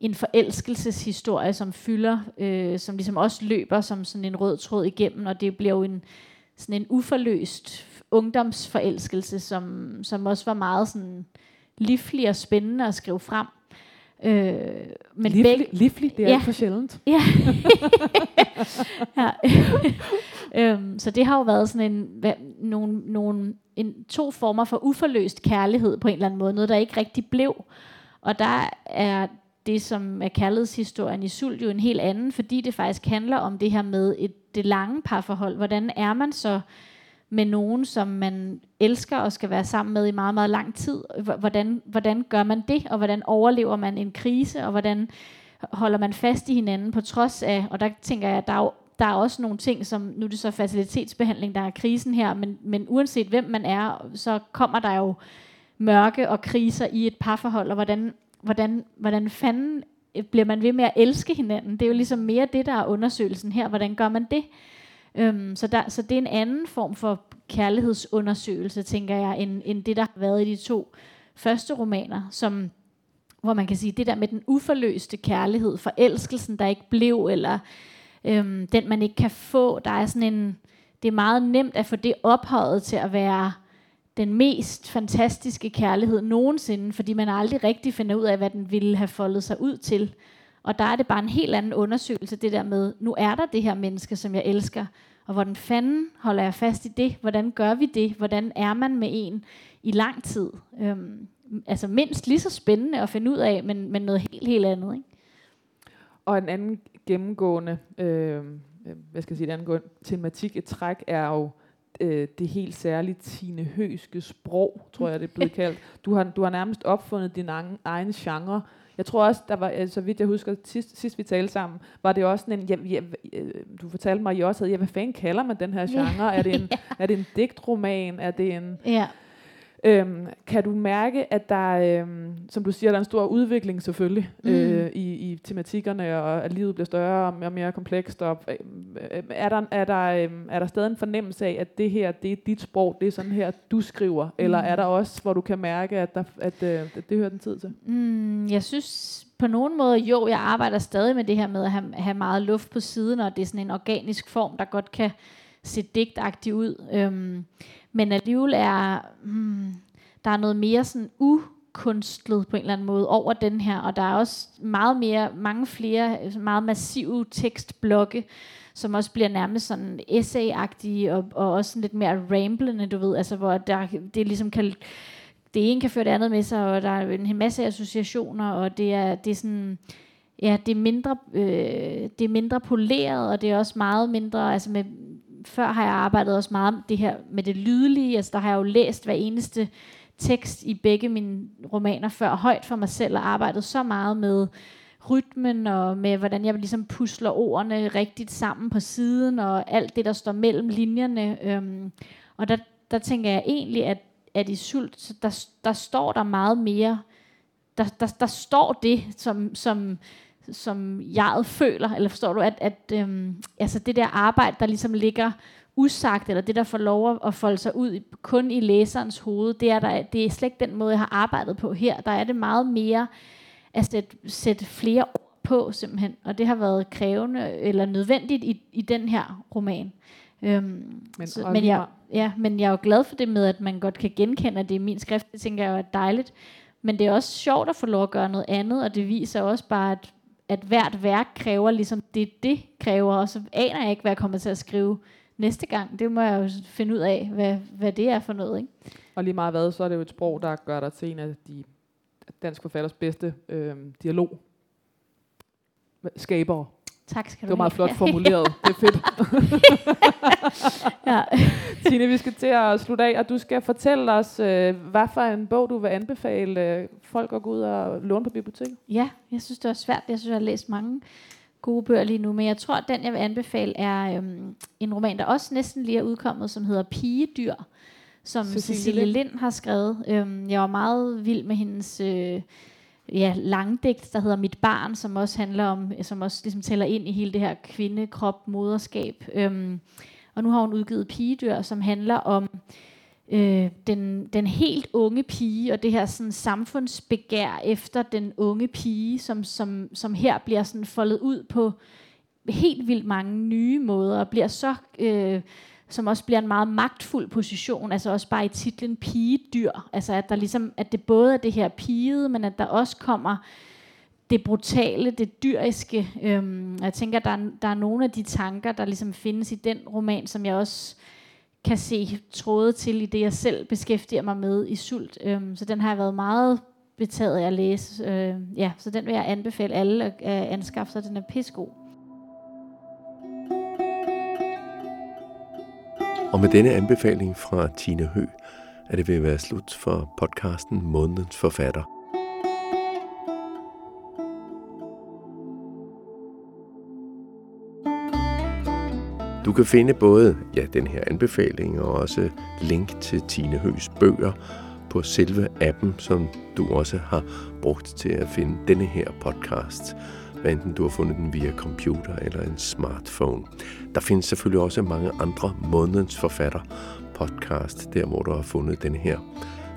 en forelskelseshistorie, som fylder, øh, som ligesom også løber som sådan en rød tråd igennem, og det bliver jo en, sådan en uforløst ungdomsforelskelse, som, som også var meget sådan livlig og spændende at skrive frem. Øh, men livlig, begge, livlig, det er ja. for sjældent. Ja. ja. øhm, så det har jo været sådan en, hvad, nogle, nogle, en, to former for uforløst kærlighed på en eller anden måde, noget der ikke rigtig blev. Og der er det, som er kærlighedshistorien i Sult, jo en helt anden, fordi det faktisk handler om det her med et, det lange parforhold. Hvordan er man så med nogen, som man elsker og skal være sammen med i meget, meget lang tid. Hvordan, hvordan gør man det, og hvordan overlever man en krise, og hvordan holder man fast i hinanden på trods af, og der tænker jeg, at der er, jo, der er også nogle ting, som, nu er det så facilitetsbehandling, der er krisen her, men, men uanset hvem man er, så kommer der jo mørke og kriser i et parforhold, og hvordan, hvordan, hvordan fanden bliver man ved med at elske hinanden? Det er jo ligesom mere det, der er undersøgelsen her. Hvordan gør man det? Øhm, så, der, så det er en anden form for kærlighedsundersøgelse, tænker jeg, end, end det, der har været i de to første romaner, som, hvor man kan sige, det der med den uforløste kærlighed, forelskelsen, der ikke blev, eller øhm, den, man ikke kan få, der er sådan en, det er meget nemt at få det ophøjet til at være den mest fantastiske kærlighed nogensinde, fordi man aldrig rigtig finder ud af, hvad den ville have foldet sig ud til. Og der er det bare en helt anden undersøgelse, det der med, nu er der det her menneske, som jeg elsker, og hvordan fanden holder jeg fast i det? Hvordan gør vi det? Hvordan er man med en i lang tid? Øhm, altså mindst lige så spændende at finde ud af, men, men noget helt, helt andet. Ikke? Og en anden gennemgående, øh, hvad skal jeg sige, en anden tematik, et træk, er jo øh, det helt særligt Tine Høske sprog, tror jeg det er blevet kaldt. Du har, du har nærmest opfundet din egen, egen genre, jeg tror også, der var, så vidt jeg husker, sidst, sidst vi talte sammen, var det også sådan en, ja, ja, øh, du fortalte mig, at I også havde, ja, hvad fanden kalder man den her genre? Ja. Er, det en, er det en digtroman? Er det en... Ja. Øhm, kan du mærke, at der, øhm, som du siger, der er en stor udvikling selvfølgelig mm. øh, i, i tematikkerne, og at livet bliver større og mere, mere komplekst? Og, øh, er, der, er, der, øh, er der stadig en fornemmelse af, at det her, det er dit sprog, det er sådan her, du skriver? Mm. Eller er der også, hvor du kan mærke, at, der, at, øh, at det hører den tid til? Mm, jeg synes på nogen måde, jo, jeg arbejder stadig med det her med at have, have meget luft på siden, og det er sådan en organisk form, der godt kan se digtagtigt ud. Øhm, men alligevel er, hmm, der er noget mere sådan ukunstlet på en eller anden måde over den her, og der er også meget mere, mange flere altså meget massive tekstblokke, som også bliver nærmest sådan essay-agtige, og, og også sådan lidt mere ramblende, du ved, altså hvor der, det ligesom kan, det ene kan føre det andet med sig, og der er en masse associationer, og det er, det er sådan, ja, det er mindre, øh, det er mindre poleret, og det er også meget mindre, altså med før har jeg arbejdet også meget med det her med det lydlige. Altså der har jeg jo læst hver eneste tekst i begge mine romaner før højt for mig selv og arbejdet så meget med rytmen og med hvordan jeg ligesom pusler ordene rigtigt sammen på siden og alt det der står mellem linjerne. Øhm, og der, der tænker jeg egentlig at at i sult der, der står der meget mere der, der, der står det som, som som jeg føler, eller forstår du, at, at øhm, altså det der arbejde, der ligesom ligger usagt, eller det, der får lov at folde sig ud kun i læserens hoved, det er, der, det er slet ikke den måde, jeg har arbejdet på her. Der er det meget mere at sætte, sætte flere ord på, simpelthen. Og det har været krævende, eller nødvendigt i, i den her roman. Øhm, men, så, men, jeg, ja, men jeg er jo glad for det med, at man godt kan genkende, at det er min skrift. Det tænker jeg er dejligt. Men det er også sjovt at få lov at gøre noget andet, og det viser også bare, at at hvert værk kræver ligesom det, det kræver, og så aner jeg ikke, hvad jeg kommer til at skrive næste gang. Det må jeg jo finde ud af, hvad, hvad det er for noget. Ikke? Og lige meget hvad, så er det jo et sprog, der gør dig til en af de dansk forfatters bedste øh, dialog skabere. Tak skal Det du var meget flot formuleret. Det er fedt. ja. Tine, vi skal til at slutte af, og du skal fortælle os, øh, hvad for en bog, du vil anbefale øh, folk at gå ud og låne på biblioteket. ja, jeg synes, det var svært. Jeg synes, jeg har læst mange gode bøger lige nu, men jeg tror, at den, jeg vil anbefale, er øhm, en roman, der også næsten lige er udkommet, som hedder Pigedyr, som Cecilie Cecilie. Lind har skrevet. Øhm, jeg var meget vild med hendes øh, ja, langdigt, der hedder Mit barn, som også handler om, øh, som også ligesom tæller ind i hele det her kvinde, krop, moderskab. Øhm, og nu har hun udgivet Pigedyr, som handler om øh, den, den helt unge pige, og det her sådan, samfundsbegær efter den unge pige, som, som, som her bliver sådan foldet ud på helt vildt mange nye måder, og bliver så, øh, som også bliver en meget magtfuld position, altså også bare i titlen pigedyr, altså at der ligesom, at det både er det her pigede, men at der også kommer det brutale, det dyriske. Øhm, og jeg tænker, der er, der er nogle af de tanker, der ligesom findes i den roman, som jeg også kan se tråde til i det, jeg selv beskæftiger mig med i Sult. Øhm, så den har jeg været meget betaget af at læse. Øh, ja, så den vil jeg anbefale alle at at anskaffe sig. Den er pissegod. Og med denne anbefaling fra Tine Hø, er det ved at være slut for podcasten Månedens Forfatter. Du kan finde både ja, den her anbefaling og også link til Tine Høs bøger på selve appen, som du også har brugt til at finde denne her podcast, hvad enten du har fundet den via computer eller en smartphone. Der findes selvfølgelig også mange andre månedens forfatter podcast, der hvor du har fundet den her.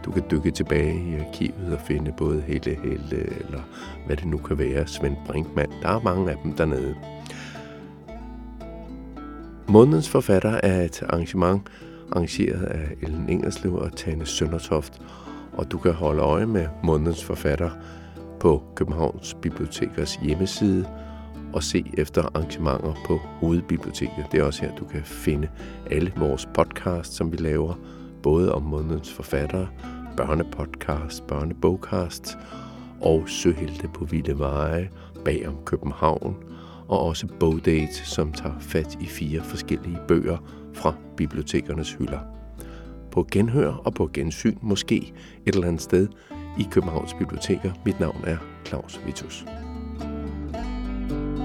Du kan dykke tilbage i arkivet og finde både Helle Helle, eller hvad det nu kan være, Svend Brinkmann. Der er mange af dem dernede. Månedens forfatter er et arrangement arrangeret af Ellen Ingerslev og Tane Søndertoft, og du kan holde øje med månedens forfatter på Københavns Bibliotekers hjemmeside og se efter arrangementer på Hovedbiblioteket. Det er også her, du kan finde alle vores podcasts, som vi laver, både om månedens forfattere, børnepodcast, børnebogcast og Søhelte på Vilde Veje, bag om København, og også Bogdate, som tager fat i fire forskellige bøger fra bibliotekernes hylder. På genhør og på gensyn måske et eller andet sted i Københavns Biblioteker. Mit navn er Claus Vitus. thank you